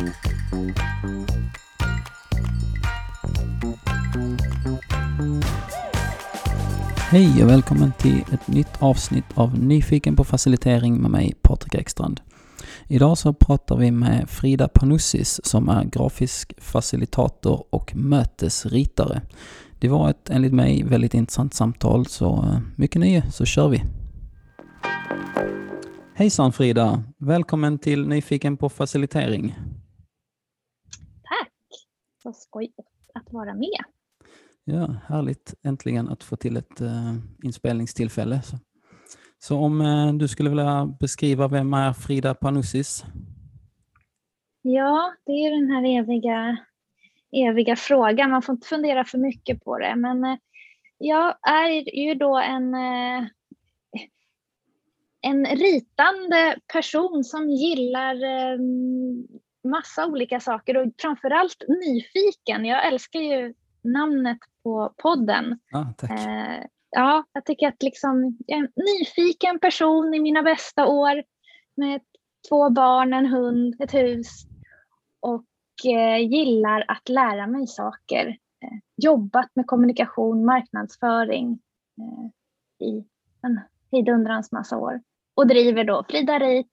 Hej och välkommen till ett nytt avsnitt av Nyfiken på facilitering med mig Patrik Ekstrand. Idag så pratar vi med Frida Panussis som är grafisk facilitator och mötesritare. Det var ett enligt mig väldigt intressant samtal så eh, mycket nöje så kör vi. Hejsan Frida! Välkommen till Nyfiken på facilitering. Så skoj att vara med. Ja, härligt äntligen att få till ett uh, inspelningstillfälle. Så, så om uh, du skulle vilja beskriva vem är Frida Panussis? Ja, det är den här eviga, eviga frågan. Man får inte fundera för mycket på det. Men uh, jag är ju då en, en ritande person som gillar massa olika saker och framförallt nyfiken. Jag älskar ju namnet på podden. Ah. Eh, ja, jag tycker att liksom, jag är en nyfiken person i mina bästa år med två barn, en hund, ett hus och eh, gillar att lära mig saker. Eh, jobbat med kommunikation, marknadsföring eh, i en hejdundrans massa år och driver då Frida Rit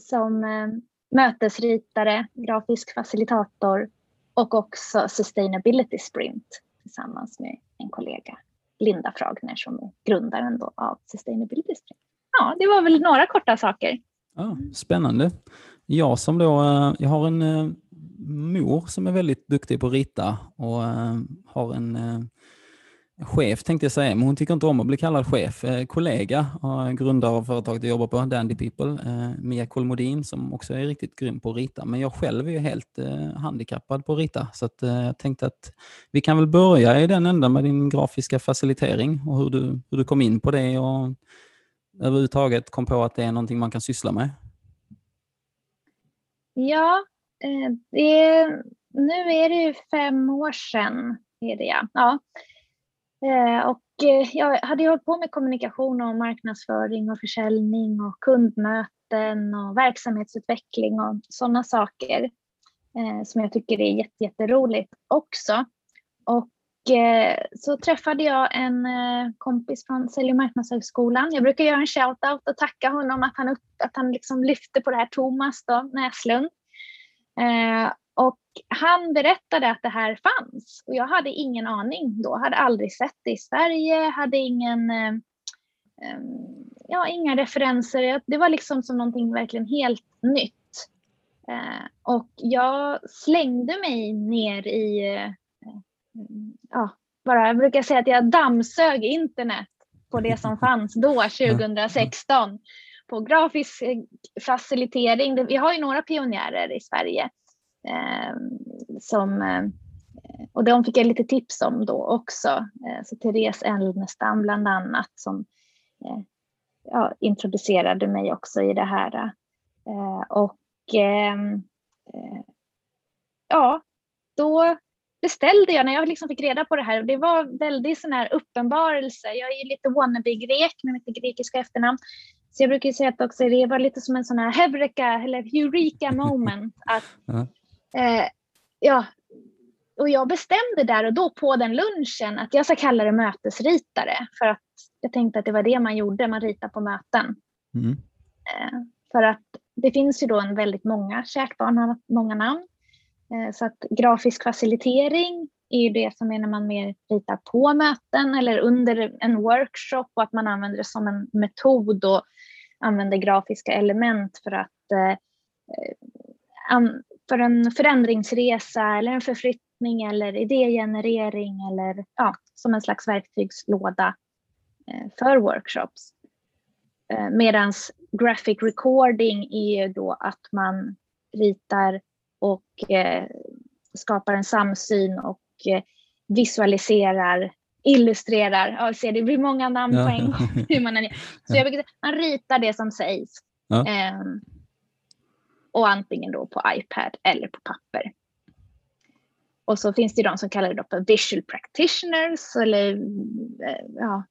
som eh, mötesritare, grafisk facilitator och också Sustainability Sprint tillsammans med en kollega, Linda Fragner, som är grundaren då av Sustainability Sprint. Ja, det var väl några korta saker. Ja, spännande. Jag som då, eh, jag har en eh, mor som är väldigt duktig på att rita och eh, har en chef tänkte jag säga, men hon tycker inte om att bli kallad chef. Eh, kollega, och grundare av företaget jag jobbar på, Dandy People, eh, Mia Kolmodin som också är riktigt grym på att rita. Men jag själv är ju helt eh, handikappad på att rita. Så att, eh, jag tänkte att vi kan väl börja i den änden med din grafiska facilitering och hur du, hur du kom in på det och överhuvudtaget kom på att det är någonting man kan syssla med. Ja, eh, det, nu är det ju fem år sedan. Är det ja. ja. Eh, och eh, jag hade ju hållit på med kommunikation och marknadsföring och försäljning och kundmöten och verksamhetsutveckling och sådana saker eh, som jag tycker är jätte, jätteroligt också. Och så träffade jag en kompis från Sälj och marknadshögskolan. Jag brukar göra en shout-out och tacka honom att han, upp, att han liksom lyfte på det här, Thomas då, Näslund. Och han berättade att det här fanns. Och jag hade ingen aning då, hade aldrig sett det i Sverige, hade ingen, eh, ja, inga referenser. Det var liksom som någonting verkligen helt nytt. Eh, och jag slängde mig ner i, eh, ja, bara, jag brukar säga att jag dammsög internet på det som fanns då, 2016, på grafisk eh, facilitering. Vi har ju några pionjärer i Sverige Eh, som, eh, och de fick jag lite tips om då också. Eh, så Therese Elnestam bland annat som eh, ja, introducerade mig också i det här. Eh, och ja, då beställde jag när jag liksom fick reda på det här. Det var väldigt sån här uppenbarelse. Jag är ju lite wannabe-grek med mitt grekiska efternamn. Så jag brukar säga att också det var lite som en sån här heureka eller eureka moment. Att Eh, ja, och jag bestämde där och då på den lunchen att jag ska kalla det mötesritare för att jag tänkte att det var det man gjorde, man ritar på möten. Mm. Eh, för att det finns ju då en väldigt många, kärt barn har många namn. Eh, så att grafisk facilitering är ju det som är när man mer ritar på möten eller under en workshop och att man använder det som en metod och använder grafiska element för att eh, eh för en förändringsresa eller en förflyttning eller idégenerering eller ja, som en slags verktygslåda eh, för workshops. Eh, Medan graphic recording är ju då att man ritar och eh, skapar en samsyn och eh, visualiserar, illustrerar. Ja, ser, det blir många namn ja. på en gång. Hur man, så jag brukar man ritar det som sägs. Ja. Um, och antingen då på iPad eller på papper. Och så finns det de som kallar det för visual practitioners eller eh, ja,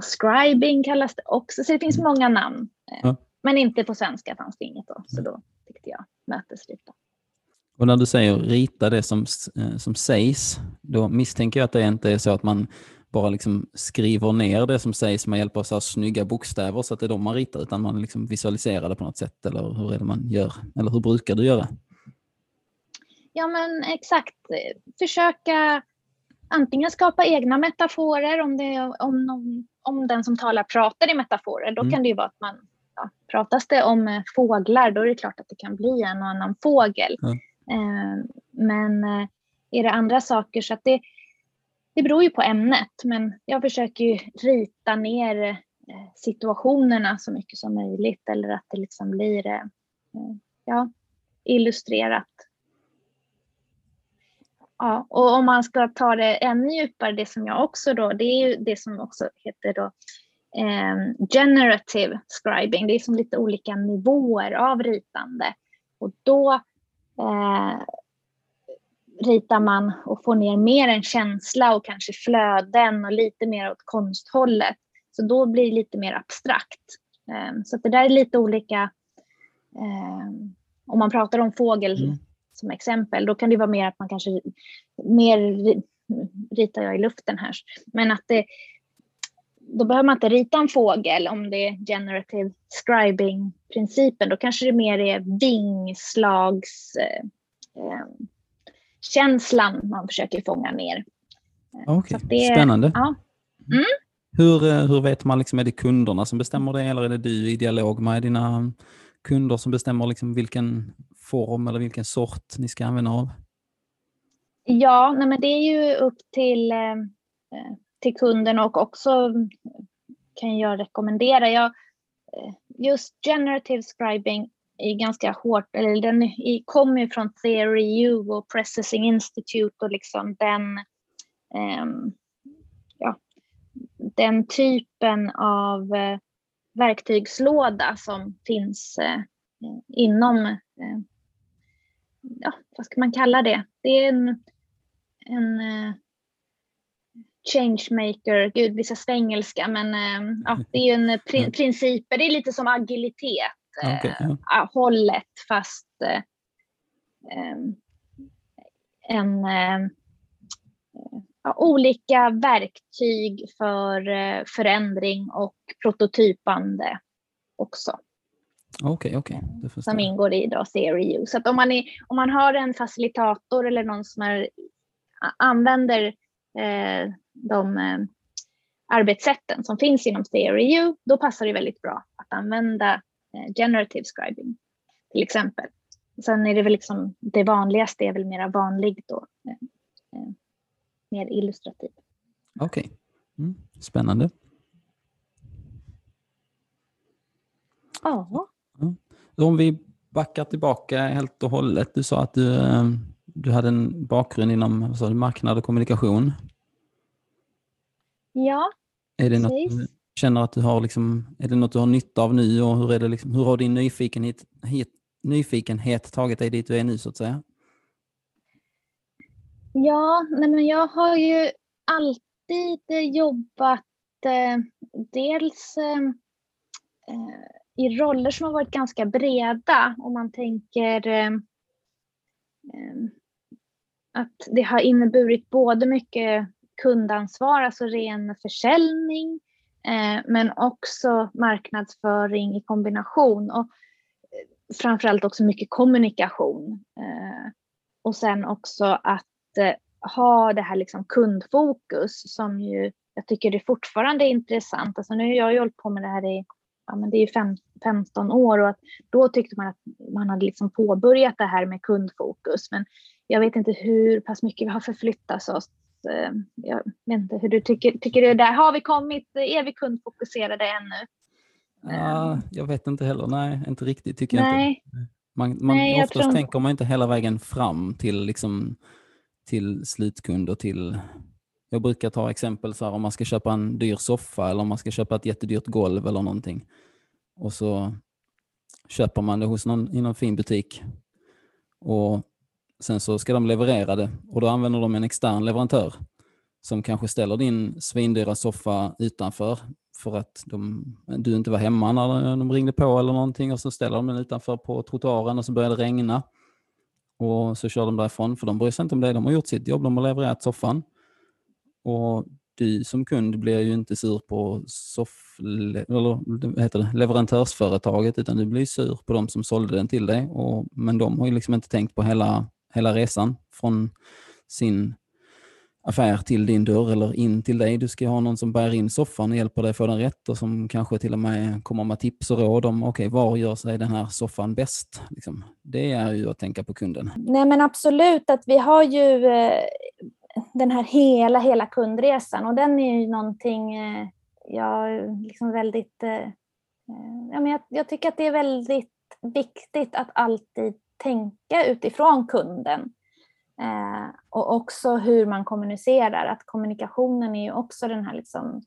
scribing kallas det också. Så det finns många namn. Ja. Men inte på svenska fanns det inget då. Så då tyckte jag, mötesrita. Och när du säger rita det som, eh, som sägs, då misstänker jag att det inte är så att man bara liksom skriver ner det som sägs med hjälp av så här snygga bokstäver så att det är de man ritar, utan man liksom visualiserar det på något sätt, eller hur är det man gör? Eller hur brukar du göra? Ja, men exakt. Försöka antingen skapa egna metaforer om, det, om, någon, om den som talar pratar i metaforer. Då mm. kan det ju vara att man, ja, pratas det om fåglar, då är det klart att det kan bli en och annan fågel. Mm. Ehm, men eh, är det andra saker så att det, det beror ju på ämnet, men jag försöker ju rita ner eh, situationerna så mycket som möjligt eller att det liksom blir eh, ja, illustrerat. Ja, och om man ska ta det ännu djupare, det som jag också då, det är ju det som också heter då eh, generative scribing. Det är som lite olika nivåer av ritande. Och då eh, ritar man och får ner mer en känsla och kanske flöden och lite mer åt konsthållet. Så då blir det lite mer abstrakt. Ehm, så det där är lite olika. Ehm, om man pratar om fågel mm. som exempel, då kan det vara mer att man kanske mer ritar jag i luften här, men att det, då behöver man inte rita en fågel om det är generative scribing-principen. Då kanske det mer är vingslags eh, känslan man försöker fånga ner. Okay. Det, Spännande. Ja. Mm. Hur, eh, hur vet man, liksom, är det kunderna som bestämmer det eller är det du i dialog med dina kunder som bestämmer liksom vilken form eller vilken sort ni ska använda av? Ja, nej men det är ju upp till, eh, till kunden och också kan jag rekommendera. Jag, eh, just generative scribing är ganska hårt, eller den kommer ju från Theory U och Processing Institute och liksom den, um, ja, den typen av uh, verktygslåda som finns uh, inom, uh, ja, vad ska man kalla det? Det är en, en changemaker, gud vissa svengelska, men ja, det är en prin principer, det är lite som agilitet okay, ja. hållet fast eh, en, eh, ja, olika verktyg för eh, förändring och prototypande också. Okej, okay, okej. Okay. Som ingår i då Theory Så att om man, är, om man har en facilitator eller någon som är, använder eh, de eh, arbetssätten som finns inom Theory U, då passar det väldigt bra att använda Eh, generative scribing till exempel. Sen är det väl liksom det vanligaste är väl mera vanligt då, eh, mer illustrativ. Okej, okay. mm. spännande. Ja. Om vi backar tillbaka helt och hållet. Du sa att du, du hade en bakgrund inom vad sa du, marknad och kommunikation. Ja, är det precis. något känner att du har, liksom, är det något du har nytta av nu och hur, är det liksom, hur har din nyfikenhet, hit, nyfikenhet tagit dig dit du är nu så att säga? Ja, nej men jag har ju alltid jobbat eh, dels eh, eh i roller som har varit ganska breda om man tänker eh, eh, att det har inneburit både mycket kundansvar, alltså ren försäljning, eh, men också marknadsföring i kombination och eh, framförallt också mycket kommunikation. Eh, och sen också att ha det här liksom kundfokus som ju jag tycker det fortfarande är intressant. Alltså nu har jag ju hållit på med det här i ja, men det är fem, 15 år och att då tyckte man att man hade liksom påbörjat det här med kundfokus. Men jag vet inte hur pass mycket vi har förflyttat oss jag vet inte hur du tycker. Tycker du där har vi kommit? Är vi kundfokuserade ännu? Ja, jag vet inte heller. Nej, inte riktigt tycker Nej. jag inte. Man, man, Nej, oftast tror... tänker man inte hela vägen fram till, liksom, till slutkund och till... Jag brukar ta exempel så här, om man ska köpa en dyr soffa eller om man ska köpa ett jättedyrt golv eller någonting. Och så köper man det hos någon i någon fin butik. Och Sen så ska de leverera det och då använder de en extern leverantör som kanske ställer din svindyra soffa utanför för att de, du inte var hemma när de ringde på eller någonting och så ställer de den utanför på trottoaren och så börjar det regna. Och så kör de därifrån, för de bryr sig inte om det. De har gjort sitt jobb, de har levererat soffan. Och du som kund blir ju inte sur på soff, eller, heter det, leverantörsföretaget, utan du blir sur på de som sålde den till dig. Och, men de har ju liksom inte tänkt på hela, hela resan från sin affär till din dörr eller in till dig. Du ska ha någon som bär in soffan och hjälper dig få den rätt och som kanske till och med kommer med tips och råd om okay, var gör sig den här soffan bäst. Liksom. Det är ju att tänka på kunden. Nej men absolut att vi har ju eh, den här hela, hela kundresan och den är ju någonting eh, jag liksom väldigt... Eh, eh, ja, men jag, jag tycker att det är väldigt viktigt att alltid tänka utifrån kunden. Eh, och också hur man kommunicerar, att kommunikationen är ju också den här liksom,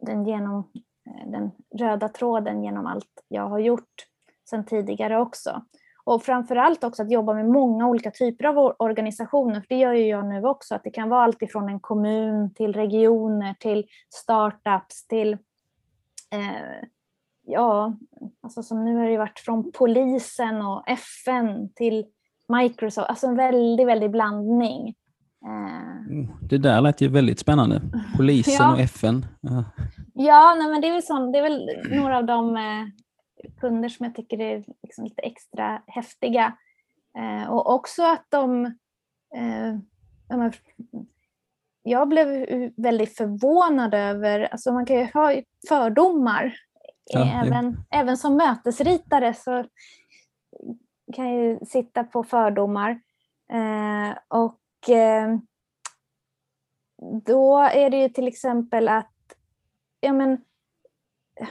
den, genom, eh, den röda tråden genom allt jag har gjort sedan tidigare också. Och framförallt också att jobba med många olika typer av organisationer, för det gör ju jag nu också, att det kan vara allt ifrån en kommun till regioner, till startups, till eh, ja, alltså som nu har det varit från polisen och FN till Microsoft, alltså en väldig, väldig blandning. Oh, det där lät ju väldigt spännande. Polisen ja. och FN. Ja, ja nej, men det är väl, sån, det är väl några av de eh, kunder som jag tycker är liksom lite extra häftiga. Eh, och också att de... Eh, jag blev väldigt förvånad över, alltså man kan ju ha fördomar. Ja, även, även som mötesritare så kan ju sitta på fördomar. Eh, och eh, då är det ju till exempel att ja, men,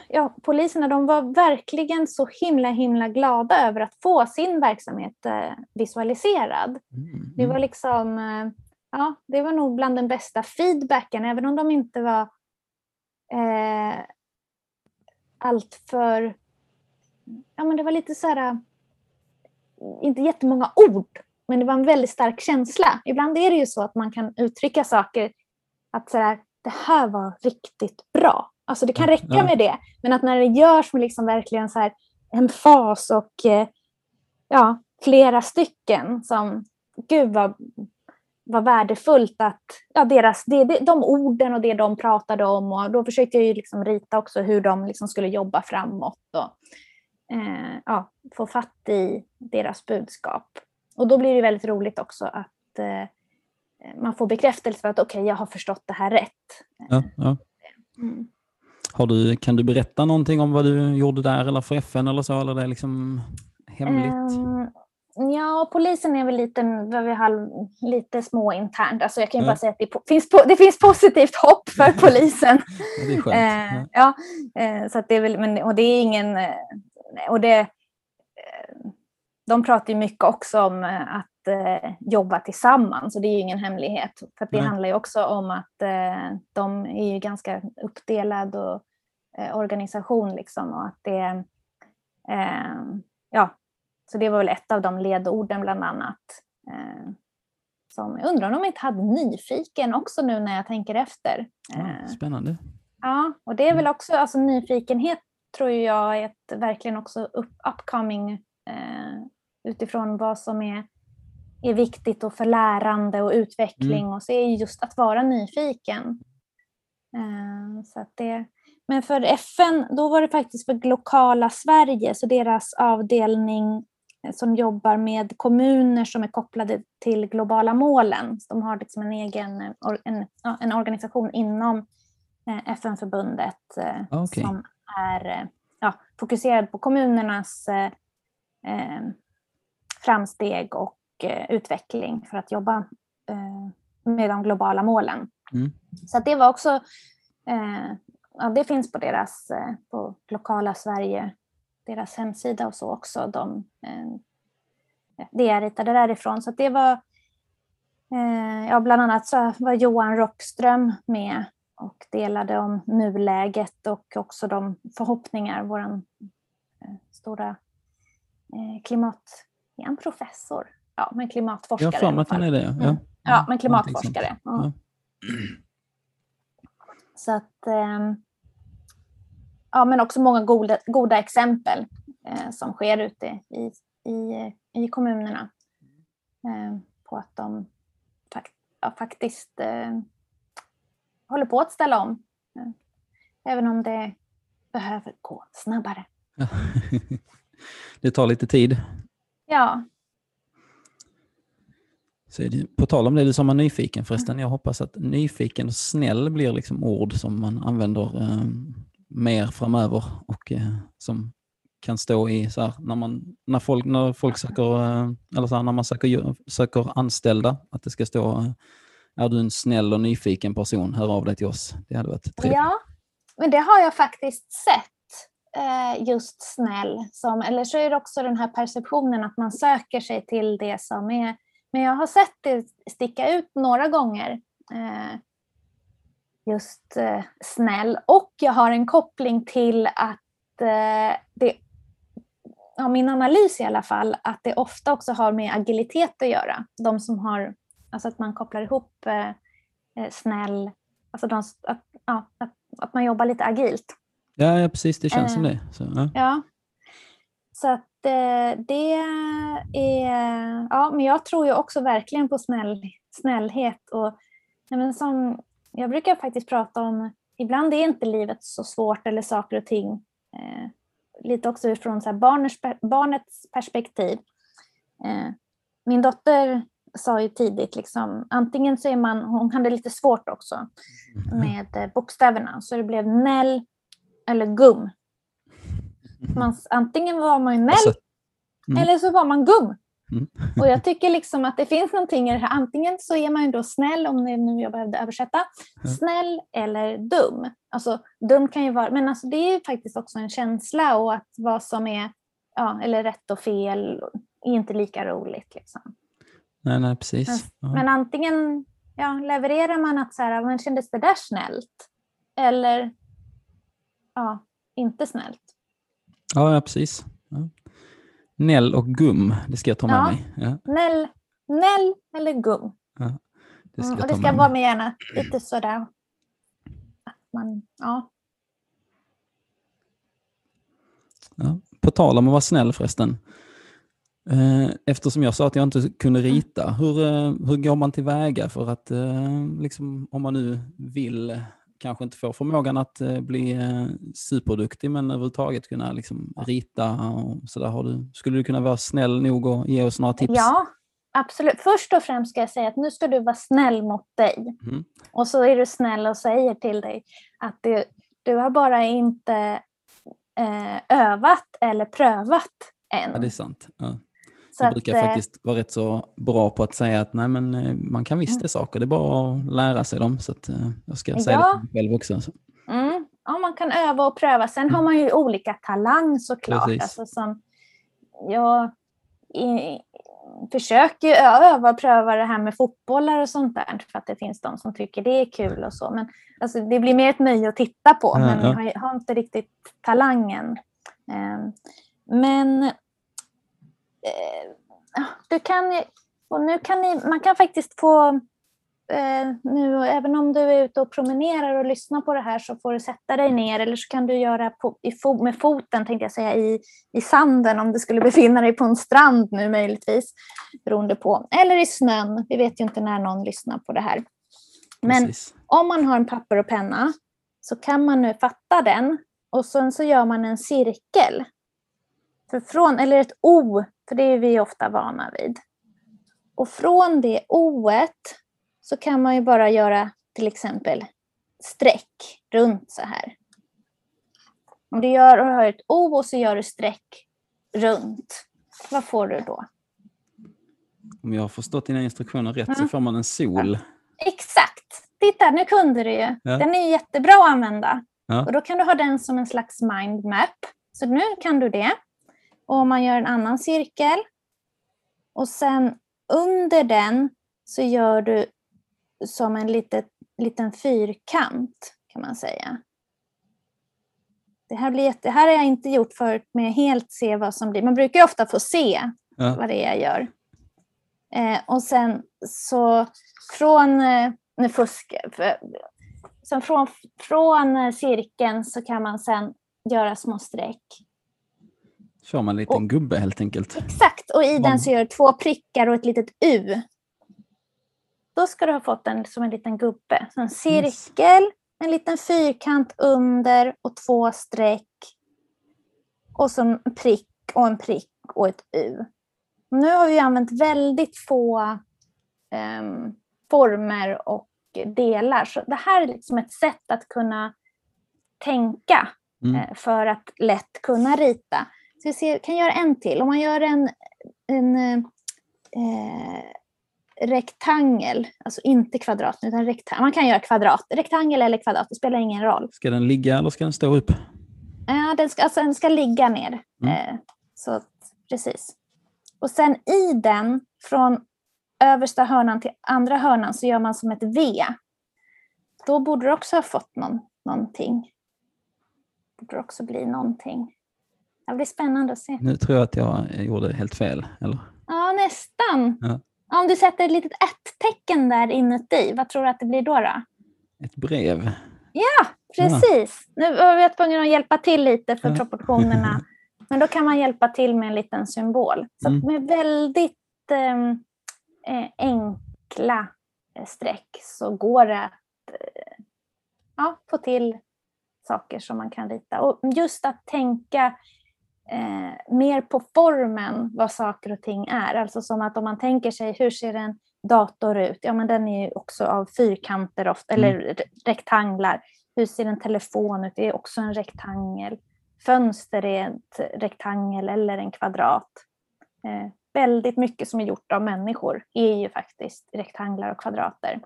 ja, poliserna de var verkligen så himla himla glada över att få sin verksamhet eh, visualiserad. Mm. Det var liksom, eh, ja, det var nog bland den bästa feedbacken, även om de inte var eh, allt för, ja men det var lite så här inte jättemånga ord, men det var en väldigt stark känsla. Ibland är det ju så att man kan uttrycka saker, att sådär, det här var riktigt bra. Alltså det kan räcka ja. med det, men att när det görs med liksom verkligen så här en fas och eh, ja, flera stycken som, gud vad, vad värdefullt att ja, deras, det, de orden och det de pratade om och då försökte jag ju liksom rita också hur de liksom skulle jobba framåt. Och, eh, ja, få fatt i deras budskap. Och då blir det väldigt roligt också att eh, man får bekräftelse för att okej, okay, jag har förstått det här rätt. Ja, ja. Mm. Har du, kan du berätta någonting om vad du gjorde där eller för FN eller så, eller det är liksom hemligt? Um, ja, polisen är väl lite, vi har lite små internt. Alltså jag kan ju ja. bara säga att det, finns, det finns positivt hopp för polisen. ja, det är skönt. Uh, ja, uh, så att det är väl, men, och det är ingen och det, eh, de pratar ju mycket också om eh, att eh, jobba tillsammans och det är ju ingen hemlighet. För det Nej. handlar ju också om att eh, de är ju ganska uppdelad och, eh, organisation liksom och att det eh, ja, så det var väl ett av de ledorden bland annat. som jag undrar om de inte hade nyfiken också nu när jag tänker efter. Ja, spännande. Ja, och det är väl mm. också, alltså nyfikenhet tror jag är ett verkligen också up, upcoming eh, utifrån vad som är, är viktigt och för lärande och utveckling mm. och så är just att vara nyfiken. Eh, så att det, men för FN, då var det faktiskt för lokala Sverige, så deras avdelning eh, som jobbar med kommuner som är kopplade till globala målen. De har liksom en egen eh, en, en organisation inom eh, FN-förbundet okay. som är eh, ja, fokuserad på kommunernas eh, eh, framsteg och eh, utveckling för att jobba eh, med de globala målen. Mm. Så det var också, eh, ja, det finns på deras, på lokala Sverige, deras hemsida och så också. De, det jag ritade därifrån. Så det var, ja, bland annat så var Johan Rockström med och delade om nuläget och också de förhoppningar vår eh, stora eh, klimat... Är han professor? Ja, men klimatforskare. Jag har att han är det. Ja, mm. ja men klimatforskare. Ja. Så att, eh, ja, men också många goda, goda exempel eh, som sker ute i, i, i kommunerna eh, på att de fakt, ja, faktiskt eh, håller på att ställa om. Eh, även om det behöver gå snabbare. det tar lite tid. Ja. Så det, på tal om det du sa om nyfiken förresten, jag hoppas att nyfiken och snäll blir liksom ord som man använder eh, mer framöver och eh, som kan stå i så här, när, man, när, folk, när folk söker, eh, eller så här, när man söker, söker anställda, att det ska stå eh, är du en snäll och nyfiken person, hör av dig till oss. Det hade varit trevligt. Ja, men det har jag faktiskt sett. Eh, just snäll, som, eller så är det också den här perceptionen att man söker sig till det som är... Men jag har sett det sticka ut några gånger. Eh, Just snäll. Och jag har en koppling till att det ja, min analys i alla fall, att det ofta också har med agilitet att göra. De som har, alltså att man kopplar ihop eh, eh snäll, alltså de, att, ja, att, att, man jobbar lite agilt. Ja, ja precis, det känns eh, som det. Så, ja. ja. Så att eh, det är, ja, men jag tror ju också verkligen på snäll, snällhet och men som, jag brukar faktiskt prata om, ibland är inte livet så svårt eller saker och ting eh, lite också utifrån så barnets, barnets perspektiv. Eh, min dotter sa ju tidigt, liksom, antingen så är man, hon hade lite svårt också mm. med eh, bokstäverna, så det blev näll eller gum. Man, antingen var man ju näll alltså, mm. eller så var man gum. Mm. Och jag tycker liksom att det finns någonting i det här. Antingen så är man ju då snäll, om det nu jag behövde översätta, snäll eller dum. Alltså dum kan ju vara, men alltså, det är ju faktiskt också en känsla och att vad som är ja, eller rätt och fel är inte lika roligt. Liksom. Nej, nej, precis. Men, ja. men antingen ja, levererar man att så här, men kändes det där snällt? Eller ja, inte snällt. Ja, ja precis. Ja. Nell och gum, det ska jag ta med ja. mig. Ja. Nell, nell eller gum. Ja, det ska, mm, och det ska vara med gärna lite sådär. Man, ja. Ja, på tal om att vara snäll förresten. Eh, eftersom jag sa att jag inte kunde mm. rita, hur, eh, hur går man tillväga för att, eh, liksom, om man nu vill kanske inte får förmågan att eh, bli eh, superduktig men överhuvudtaget kunna liksom rita och sådär. skulle du kunna vara snäll nog och ge oss några tips? Ja, absolut. Först och främst ska jag säga att nu ska du vara snäll mot dig. Mm. Och så är du snäll och säger till dig att du, du har bara inte eh, övat eller prövat än. Ja, det är sant. Ja. Så jag brukar att, eh, faktiskt vara rätt så bra på att säga att nej, men eh, man kan visst mm. det saker, det är bara att lära sig dem. Så att, eh, jag ska säga ja. det till mig själv också. Så. Mm. Ja, man kan öva och pröva. Sen mm. har man ju olika talang såklart. Alltså, som jag i, försöker öva och pröva det här med fotbollar och sånt där för att det finns de som tycker det är kul och så. Men alltså, det blir mer ett nöje att titta på, ja, men ja. jag har inte riktigt talangen. Ehm, men du kan, och nu kan ni, man kan faktiskt få, eh, nu, även om du är ute och promenerar och lyssnar på det här så får du sätta dig ner eller så kan du göra på, i fo, med foten tänkte jag säga i, i sanden om du skulle befinna dig på en strand nu möjligtvis. Beroende på. Eller i snön, vi vet ju inte när någon lyssnar på det här. Men Precis. om man har en papper och penna så kan man nu fatta den och sen så gör man en cirkel för från, eller ett O, för det är vi ofta vana vid. Och från det O så kan man ju bara göra till exempel streck runt så här. Om du gör, och har ett O och så gör du streck runt, vad får du då? Om jag har förstått dina instruktioner rätt mm. så får man en sol. Ja. Exakt! Titta, nu kunde du ju. Ja. Den är jättebra att använda. Ja. Och då kan du ha den som en slags mindmap. Så nu kan du det. Och om man gör en annan cirkel och sen under den så gör du som en litet, liten fyrkant kan man säga. Det här, blir jätte, det här har jag inte gjort förut med att helt se vad som blir. Man brukar ofta få se ja. vad det är jag gör. Eh, och sen så från, eh, nu fuskar för, sen från, från cirkeln så kan man sen göra små streck. Kör man en liten och, gubbe helt enkelt? Exakt, och i den så gör du två prickar och ett litet U. Då ska du ha fått den som en liten gubbe. Så en cirkel, yes. en liten fyrkant under och två streck. Och så en prick och en prick och ett U. Nu har vi använt väldigt få um, former och delar. Så det här är liksom ett sätt att kunna tänka mm. Eh, för att lätt kunna rita. Så vi ser, kan göra en till. Om man gör en, en eh, rektangel, alltså inte kvadrat, utan rektangel. Man kan göra kvadrat, rektangel eller kvadrat, det spelar ingen roll. Ska den ligga eller ska den stå upp? Ja, den ska, alltså, den ska ligga ner. Mm. Eh, så precis. Och sen i den, från översta hörnan till andra hörnan, så gör man som ett V. Då borde du också ha fått någon, någonting. Borde det också bli någonting. Det blir spännande att se. Nu tror jag att jag gjorde helt fel, eller? Ja, nästan. Ja. Om du sätter ett litet ett-tecken där inuti, vad tror du att det blir då? då? Ett brev? Ja, precis. Ja. Nu var vi tvungna att hjälpa till lite för ja. proportionerna. Men då kan man hjälpa till med en liten symbol. Så mm. med väldigt ehm, eh, enkla eh, streck så går det att eh, ja, få till saker som man kan rita. Och just att tänka eh, mer på formen vad saker och ting är. Alltså som att om man tänker sig hur ser en dator ut? Ja, men den är ju också av fyrkanter ofta, mm. eller rektanglar. Hur ser en telefon ut? Det är också en rektangel. Fönster är ett rektangel eller en kvadrat. Eh, väldigt mycket som är gjort av människor är ju faktiskt rektanglar och kvadrater.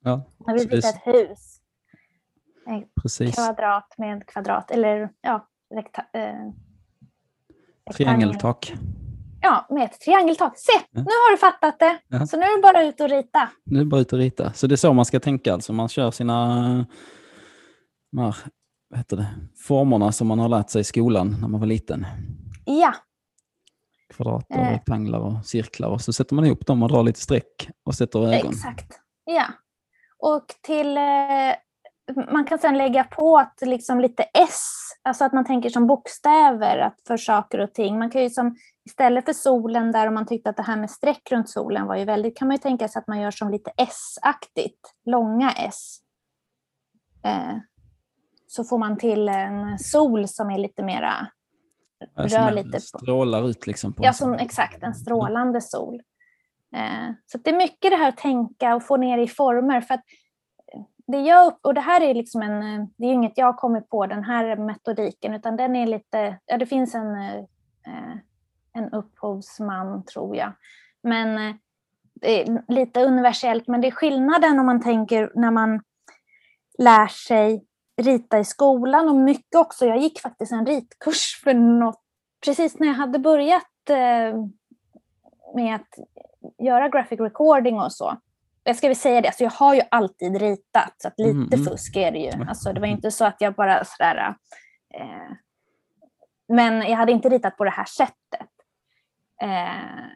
Ja, När vi ritar ett hus, Precis. kvadrat med kvadrat, eller ja, rekta, eh, Triangeltak. Ja, med ett triangeltak. Se, ja. nu har du fattat det. Ja. Så nu är det bara ut och rita. Nu är det bara ut och rita. Så det är så man ska tänka, alltså man kör sina här, vad heter det, formerna som man har lärt sig i skolan när man var liten. Ja. Kvadrater, eh. rektanglar och cirklar och så sätter man ihop dem och drar lite streck och sätter ögon. Exakt. Ja. Och till eh, man kan sedan lägga på att liksom lite S, alltså att man tänker som bokstäver att för saker och ting. Man kan ju som, istället för solen där om man tyckte att det här med streck runt solen var ju väldigt, kan man ju tänka sig att man gör som lite S-aktigt, långa S. Eh, så får man till en sol som är lite mera, alltså rör lite. Strålar ut liksom. ja, som, exakt, en strålande sol. Eh, så det är mycket det här att tänka och få ner i former. för att det jag, och det här är liksom en, eh, det är inget jag har kommit på den här metodiken, utan den är lite, ja det finns en, eh, eh, en upphovsman tror jag. Men det är lite universellt, men det är skillnaden om man tänker när man lär sig rita i skolan och mycket också, jag gick faktiskt en ritkurs för något, precis när jag hade börjat med att göra graphic recording och så, jag ska väl säga det, alltså jag har ju alltid ritat, så att lite mm. mm. fusk är det ju. Alltså det var inte så att jag bara sådär... Eh, men jag hade inte ritat på det här sättet. Eh,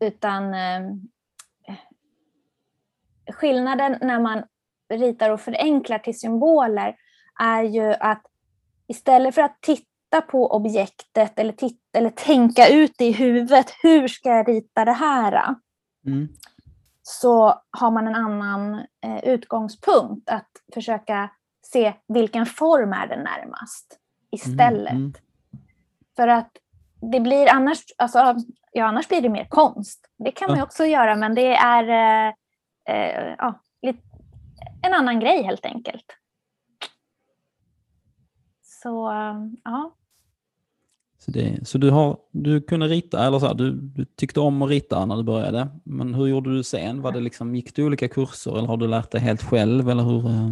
utan eh, skillnaden när man ritar och förenklar till symboler är ju att istället för att titta på objektet eller, titta, eller tänka ut i huvudet, hur ska jag rita det här? Mm så har man en annan eh, utgångspunkt att försöka se vilken form är det närmast istället. Mm, mm. För att det blir annars, alltså, ja, annars blir det mer konst. Det kan man också göra, men det är eh, eh, ja, en annan grej helt enkelt. Så ja, så, det, så du, har, du kunde rita, eller så här, du, du, tyckte om att rita när du började. Men hur gjorde du sen? Var det liksom, gick du olika kurser eller har du lärt dig helt själv? Eller hur? Eh?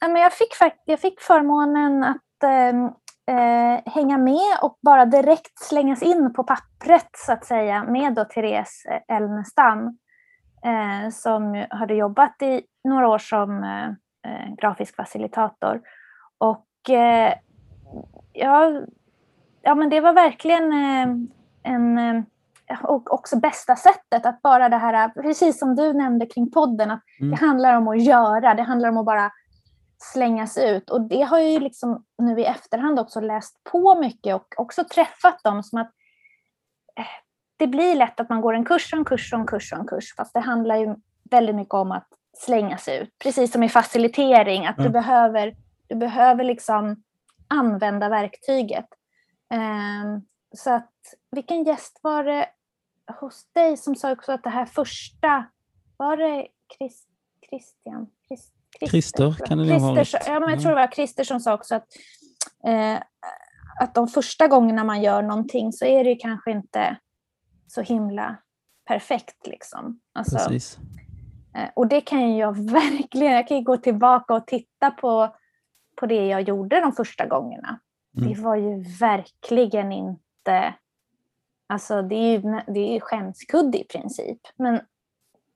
Jag, fick, jag fick förmånen att äh, hänga med och bara direkt slängas in på pappret så att säga med då Therese Elnestam äh, eh, som hade jobbat i några år som äh, grafisk facilitator. Och jag ja, men det var verkligen eh, en, eh, och också bästa sättet att bara det här, precis som du nämnde kring podden, att mm. det handlar om att göra, det handlar om att bara slängas ut. Och det har jag ju liksom nu i efterhand också läst på mycket och också träffat dem som att eh, det blir lätt att man går en kurs och en kurs och en kurs och en kurs, fast det handlar ju väldigt mycket om att slängas ut. Precis som i facilitering, att mm. du behöver, du behöver liksom använda verktyget. Um, så att, vilken gäst var det hos dig som sa också att det här första, var det Christ, Christian? Christ, Christer kan det nog vara. Ja, men jag tror det var Christer som sa också att, eh, att de första gångerna man gör någonting så är det kanske inte så himla perfekt. Liksom. Alltså, Precis. Eh, och det kan jag verkligen, jag kan gå tillbaka och titta på, på det jag gjorde de första gångerna. Mm. Det var ju verkligen inte, alltså det är ju, det är ju skämskudde i princip. Men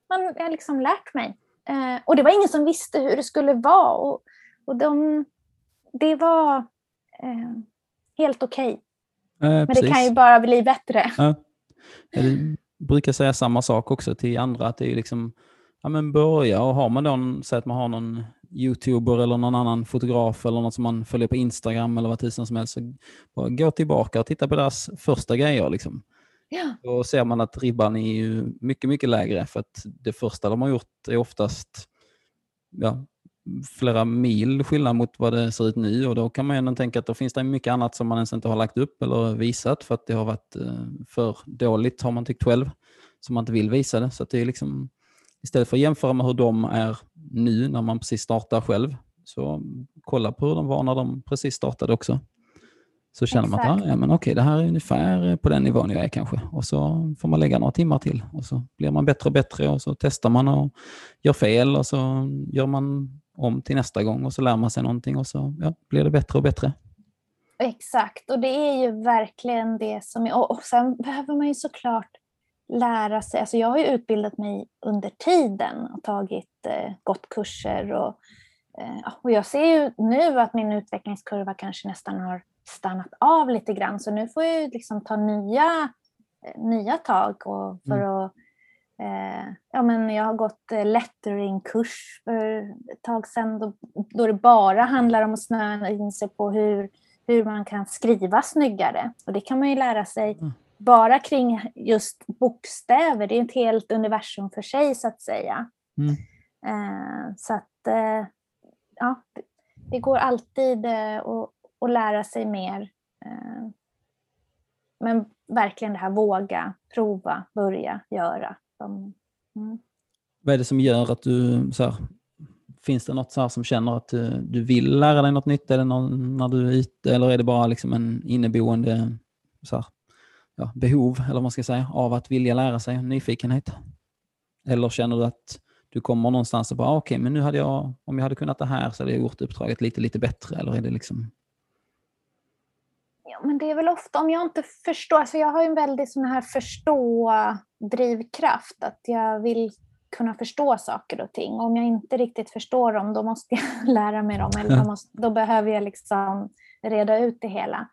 man har liksom lärt mig. Eh, och det var ingen som visste hur det skulle vara. Och, och de, det var eh, helt okej. Okay. Eh, Men det kan ju bara bli bättre. Ja. Jag brukar säga samma sak också till andra, att det är liksom, ja men börja och har man då, säg att man har någon youtuber eller någon annan fotograf eller något som man följer på Instagram eller vad tusan som helst, så bara gå tillbaka och titta på deras första grejer. Liksom. Ja. Då ser man att ribban är ju mycket, mycket lägre för att det första de har gjort är oftast ja, flera mil skillnad mot vad det ser ut nu och då kan man ju tänka att då finns det mycket annat som man ens inte har lagt upp eller visat för att det har varit eh, för dåligt har man tyckt själv som man inte vill visa det. Så det är liksom, istället för att jämföra med hur de är nu när man precis startar själv, så kolla på hur de var när de precis startade också. Så känner Exakt. man att ja, men okej, det här är ungefär på den nivån jag är kanske. Och så får man lägga några timmar till och så blir man bättre och bättre och så testar man och gör fel och så gör man om till nästa gång och så lär man sig någonting och så ja, blir det bättre och bättre. Exakt, och det är ju verkligen det som är... Och sen behöver man ju såklart lära sig. Alltså jag har ju utbildat mig under tiden och tagit, eh, gått kurser och, eh, och jag ser ju nu att min utvecklingskurva kanske nästan har stannat av lite grann så nu får jag liksom ta nya, eh, nya tag och för mm. att Eh, ja, men jag har gått eh, letteringkurs för ett tag sedan då, då det bara handlar om att snöa in sig på hur, hur man kan skriva snyggare. Och det kan man ju lära sig mm. Bara kring just bokstäver. Det är ett helt universum för sig så att säga. Mm. Eh, så att eh, ja, det går alltid eh, att, att lära sig mer. Men verkligen det här våga, prova, börja, göra. Mm. Vad är det som gör att du, så här, finns det något så som känner att du, du, vill lära dig något nytt eller någon, när du är ute eller är det bara liksom en inneboende så här, ja, behov eller vad man ska säga, av att vilja lära sig, nyfikenhet? Eller känner du att du kommer någonstans och bara, ah, okej, okay, men nu hade jag, om jag hade kunnat det här så hade jag gjort uppdraget lite, lite bättre, eller är det liksom Ja, men det är väl ofta om jag inte förstår, alltså jag har ju en väldigt sån här förstå-drivkraft, att jag vill kunna förstå saker och ting. Om jag inte riktigt förstår dem, då måste jag lära mig dem, eller då, måste, då behöver jag liksom reda ut det hela.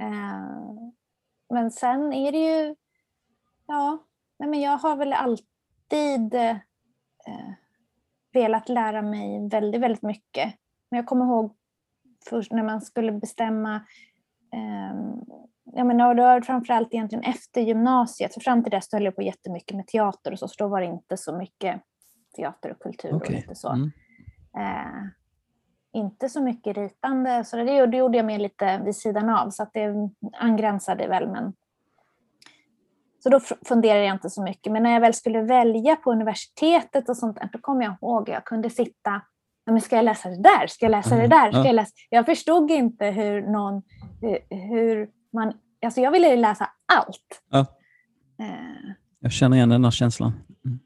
Eh, men sen är det ju, ja, nej men jag har väl alltid eh, velat lära mig väldigt, väldigt mycket. Men jag kommer ihåg först när man skulle bestämma Ehm, ja, men det var framförallt egentligen efter gymnasiet, för fram till dess höll jag på jättemycket med teater och så, så då var det inte så mycket teater och kultur okay. och lite så. Mm. Eh, inte så mycket ritande, så det, det gjorde jag mer lite vid sidan av, så att det angränsade väl, men så då funderade jag inte så mycket. Men när jag väl skulle välja på universitetet och sånt då kom jag ihåg att jag kunde sitta men ska jag läsa det där? Ska jag läsa det där? Ska jag, läsa? jag förstod inte hur någon, hur man, alltså jag ville läsa allt. Ja. Eh. Jag känner igen den här känslan. Mm.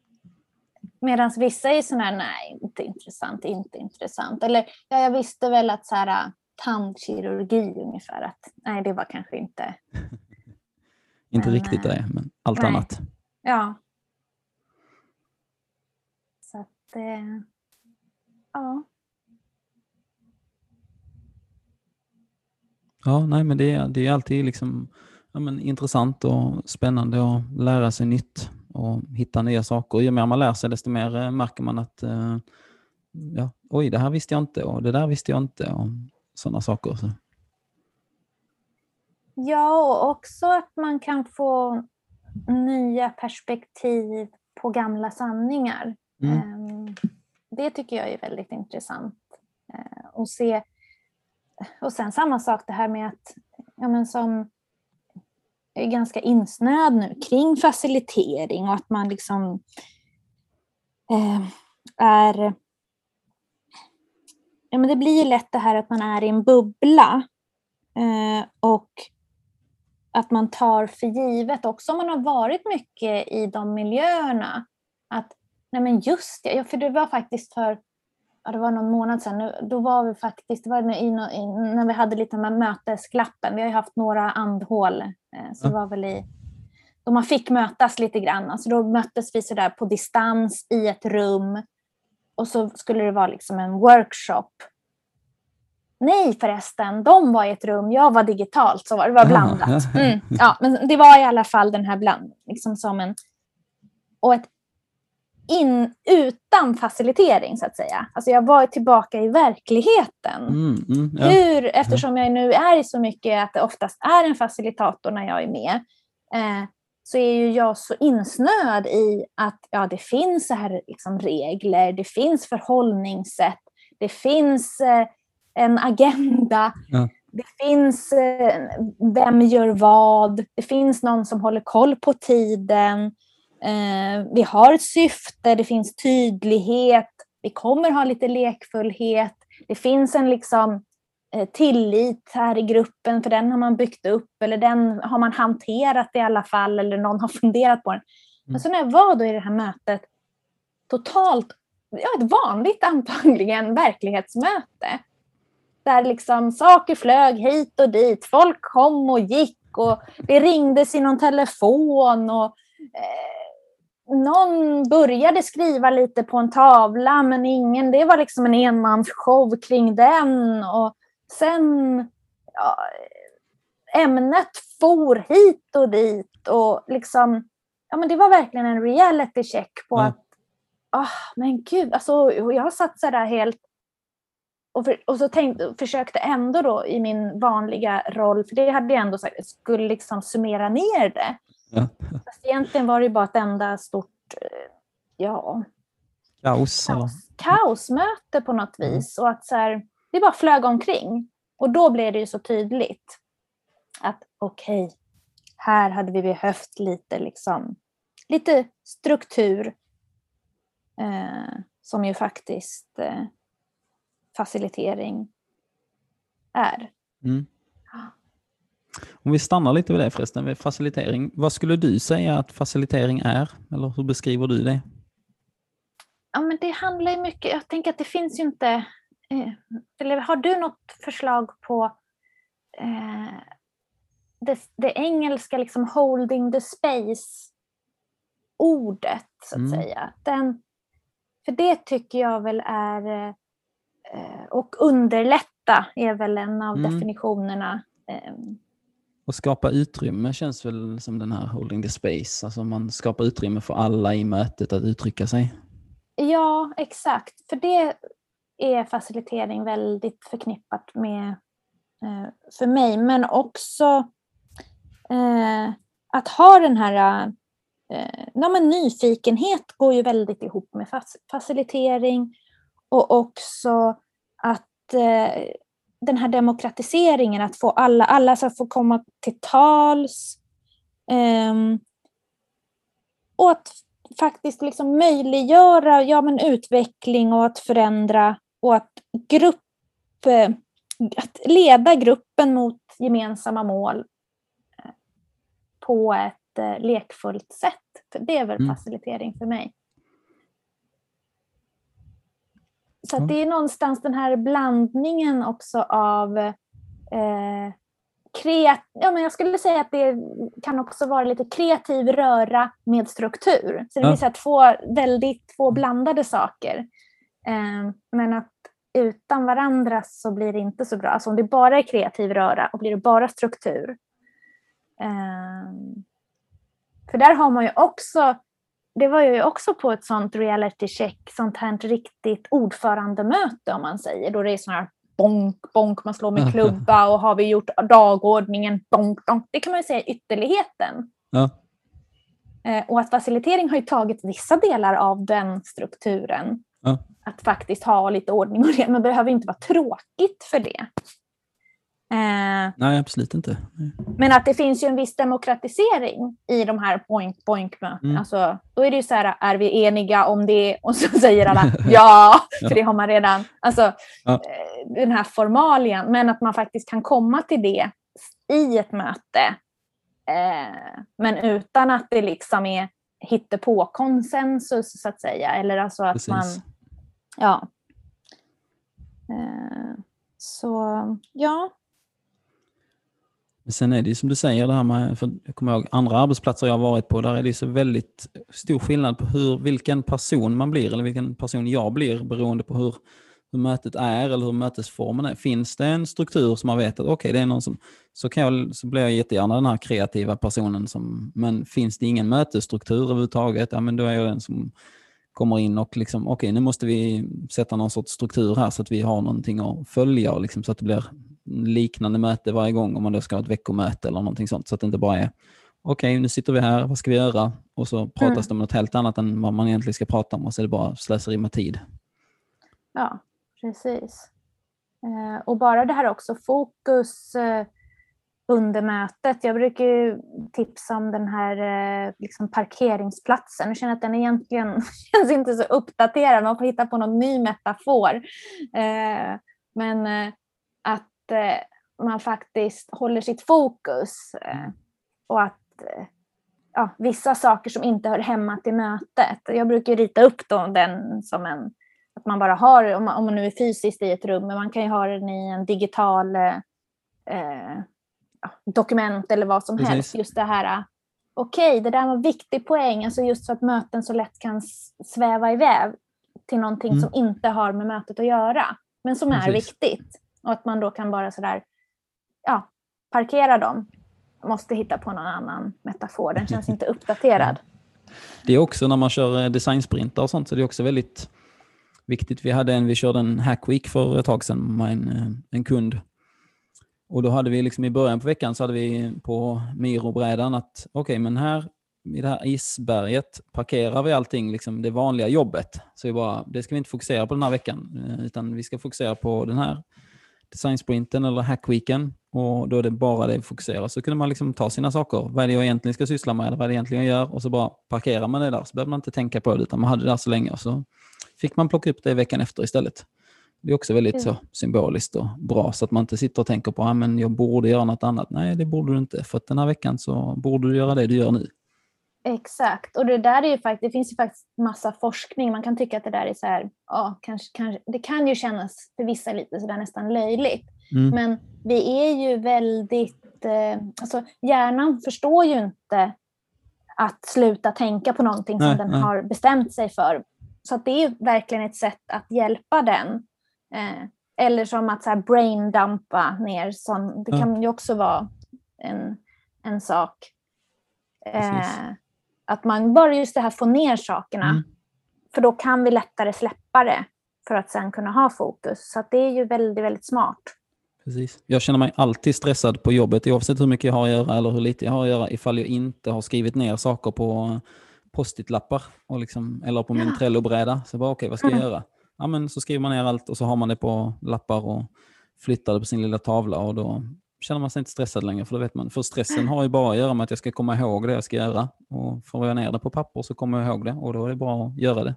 Medan vissa är sådana här, nej, inte intressant, inte intressant. Eller ja, jag visste väl att så här, tandkirurgi ungefär, att nej, det var kanske inte... inte men, riktigt det, men allt nej. annat. Ja. Så att... Eh, Ja. Ja, nej, men det, är, det är alltid liksom, ja, men intressant och spännande att lära sig nytt och hitta nya saker. Ju mer man lär sig, desto mer eh, märker man att eh, ja, oj, det här visste jag inte och det där visste jag inte och sådana saker. Så. Ja, och också att man kan få nya perspektiv på gamla sanningar. Mm. Ehm, Det tycker jag är väldigt intressant eh, att se. Och sen samma sak det här med att, ja men som är ganska insnöad nu kring facilitering och att man liksom eh, är... Ja men det blir ju lätt det här att man är i en bubbla eh, och att man tar för givet också om man har varit mycket i de miljöerna. Att nej men just det, för det var faktiskt för ja, det var någon månad sedan, då var vi faktiskt, det var i, i, när vi hade lite med mötesklappen, vi har ju haft några andhål, eh, så det var väl i, då man fick mötas lite grann, alltså då möttes vi sådär på distans i ett rum. Och så skulle det vara liksom en workshop. Nej förresten, de var i ett rum, jag var digitalt, så var det var blandat. Mm, ja, men det var i alla fall den här bland, liksom som en, och ett in, utan facilitering så att säga. Alltså jag var tillbaka i verkligheten. Mm, mm, ja. Hur, eftersom jag nu är i så mycket att det oftast är en facilitator när jag är med, eh, så är ju jag så insnöad i att ja, det finns så här liksom regler, det finns förhållningssätt, det finns eh, en agenda, Ja. det finns eh, vem gör vad, det finns någon som håller koll på tiden, eh, vi har ett syfte, det finns tydlighet, vi kommer ha lite lekfullhet, det finns en liksom eh, tillit här i gruppen, för den har man byggt upp, eller den har man hanterat i alla fall, eller någon har funderat på den. Men så när jag var då i det här mötet, totalt, ja ett vanligt antagligen verklighetsmöte, där liksom saker flög hit och dit, folk kom och gick och det ringdes i någon telefon och eh, någon började skriva lite på en tavla men ingen, det var liksom en enmansshow kring den och sen ja, ämnet for hit och dit och liksom, ja men det var verkligen en reality check på Ja. att, ah men gud, alltså jag satt så där helt och, för, och så tänkte, försökte ändå då i min vanliga roll, för det hade jag ändå sagt, skulle liksom summera ner det. Ja. Fast egentligen var det ju bara ett enda stort, eh, ja, Kaos. Kaos, kaosmöte på något Mm. vis. Och att så här, det bara flög omkring. Och då blev det ju så tydligt att okej, här hade vi behövt lite, liksom, lite struktur. Eh, som ju faktiskt eh, facilitering är. Mm. Om vi stannar lite vid det förresten, vid facilitering. Vad skulle du säga att facilitering är? Eller hur beskriver du det? Ja, men det handlar ju mycket, jag tänker att det finns ju inte, eh, eller har du något förslag på eh, det, det engelska liksom holding the space ordet så att Mm. säga. Den, för det tycker jag väl är, eh, och underlätta är väl en av Mm. definitionerna. Eh, och skapa utrymme känns väl som den här holding the space. Alltså man skapar utrymme för alla i mötet att uttrycka sig. Ja, exakt. För det är facilitering väldigt förknippat med eh, för mig. Men också eh, att ha den här eh, ja, men nyfikenhet går ju väldigt ihop med facilitering. Och också att eh, den här demokratiseringen, att få alla, alla ska få komma till tals. ehm, och att faktiskt liksom möjliggöra ja, men utveckling och att förändra och att, grupp, att leda gruppen mot gemensamma mål eh, på ett eh, lekfullt sätt. Det är väl Mm. facilitering för mig. Så att det är någonstans den här blandningen också av eh, kreat ja, men jag skulle säga att det kan också vara lite kreativ röra med struktur. Så det blir så här två väldigt två blandade saker. Eh, men att utan varandra så blir det inte så bra. Alltså om det bara är kreativ röra och blir det bara struktur. Eh, för där har man ju också det var ju också på ett sånt reality check, sånt här riktigt ordförandemöte om man säger, då det är sån här bonk, bonk, man slår med klubba och har vi gjort dagordningen, bonk, bonk. Det kan man ju säga är ytterligheten. Ja. Eh, och att facilitering har ju tagit vissa delar av den strukturen. Ja. Att faktiskt ha lite ordning och reda, men det behöver inte vara tråkigt för det. Eh, Nej, absolut inte. men att det finns ju en viss demokratisering i de här point point mötena. Mm. Alltså, då är det ju så här, är vi eniga om det? Och så säger alla ja, för det har man redan. Alltså, Ja. eh, den här formalien. Men att man faktiskt kan komma till det i ett möte. Eh, men utan att det liksom är på konsensus så att säga. Eller alltså att Precis. man, ja. Eh, så ja, sen är det ju som du säger, det här med, för jag kommer ihåg andra arbetsplatser jag har varit på, där är det så väldigt stor skillnad på hur, vilken person man blir, eller vilken person jag blir, beroende på hur, hur mötet är eller hur mötesformen är. Finns det en struktur som man vet att okej, det är någon som, så, kan jag, så blir jag jättegärna den här kreativa personen. Som, men finns det ingen mötesstruktur överhuvudtaget, ja, men då är jag den som kommer in och liksom, okej, nu måste vi sätta någon sorts struktur här så att vi har någonting att följa och liksom, så att det blir liknande möte varje gång om man då ska ha ett veckomöte eller någonting sånt. Så att det inte bara är okej, nu sitter vi här, vad ska vi göra? Och så pratas Mm. det om något helt annat än vad man egentligen ska prata om och så är det bara slöseri med tid. Ja, precis. Eh, och bara det här också fokus eh, under mötet. Jag brukar ju tipsa om den här eh, liksom parkeringsplatsen. Jag känner att den egentligen känns inte så uppdaterad. Man får hitta på någon ny metafor. Men att man faktiskt håller sitt fokus. Eh, och att eh, ja, vissa saker som inte hör hemma till mötet. Jag brukar rita upp då den som en att man bara har, om man, om man nu är fysiskt i ett rum, men man kan ju ha den i en digital eh, eh, dokument eller vad som Precis. helst. Just det här, eh, okej, det där var en viktig poäng, alltså just så att möten så lätt kan sväva iväg till någonting Mm. som inte har med mötet att göra, men som är Precis. viktigt. Och att man då kan bara sådär, ja, parkera dem. Måste hitta på någon annan metafor, den känns inte uppdaterad. Det är också när man kör eh, designsprintar och sånt, så det är också väldigt viktigt. Vi hade en, vi körde en Hack Week för ett tag sedan med en, eh, en kund. Och då hade vi liksom i början på veckan så hade vi på Miro-brädan att okej, men här i det här isberget parkerar vi allting, liksom det vanliga jobbet. Så vi bara, det ska vi inte fokusera på den här veckan, eh, utan vi ska fokusera på den här designsprinten eller hackweeken och då är det bara det vi fokuserar. Så kunde man liksom ta sina saker, vad är det jag egentligen ska syssla med, vad är det egentligen jag gör och så bara parkerar man det där. Så behöver man inte tänka på det utan man hade det där så länge och så fick man plocka upp det veckan efter istället. Det är också väldigt så symboliskt och bra så att man inte sitter och tänker på att men jag borde göra något annat. Nej, det borde du inte för att den här veckan så borde du göra det du gör nu. Exakt, och det där är ju faktiskt, det finns ju faktiskt massa forskning. Man kan tycka att det där är så här, ja, kanske, kanske, det kan ju kännas för vissa lite så där nästan löjligt. Mm. Men vi är ju väldigt, eh, alltså hjärnan förstår ju inte att sluta tänka på någonting som Nej, den nej. har bestämt sig för. Så det är verkligen ett sätt att hjälpa den. Eh, eller som att så här braindumpa ner, sån, det kan ju också vara en, en sak. Eh, att man bara just det här få ner sakerna. Mm. För då kan vi lättare släppa det för att sen kunna ha fokus. Så det är ju väldigt, väldigt smart. Precis. Jag känner mig alltid stressad på jobbet oavsett hur mycket jag har att göra eller hur lite jag har att göra ifall jag inte har skrivit ner saker på post-it-lappar och liksom, eller på min Ja. Trello-bräda. Så bara okej, vad ska jag Mm. göra? Ja, men så skriver man ner allt och så har man det på lappar och flyttar det på sin lilla tavla och då känner man sig inte stressad längre för då vet man. För stressen har ju bara att göra med att jag ska komma ihåg det jag ska göra och får jag ner det på papper så kommer jag ihåg det och då är det bra att göra det.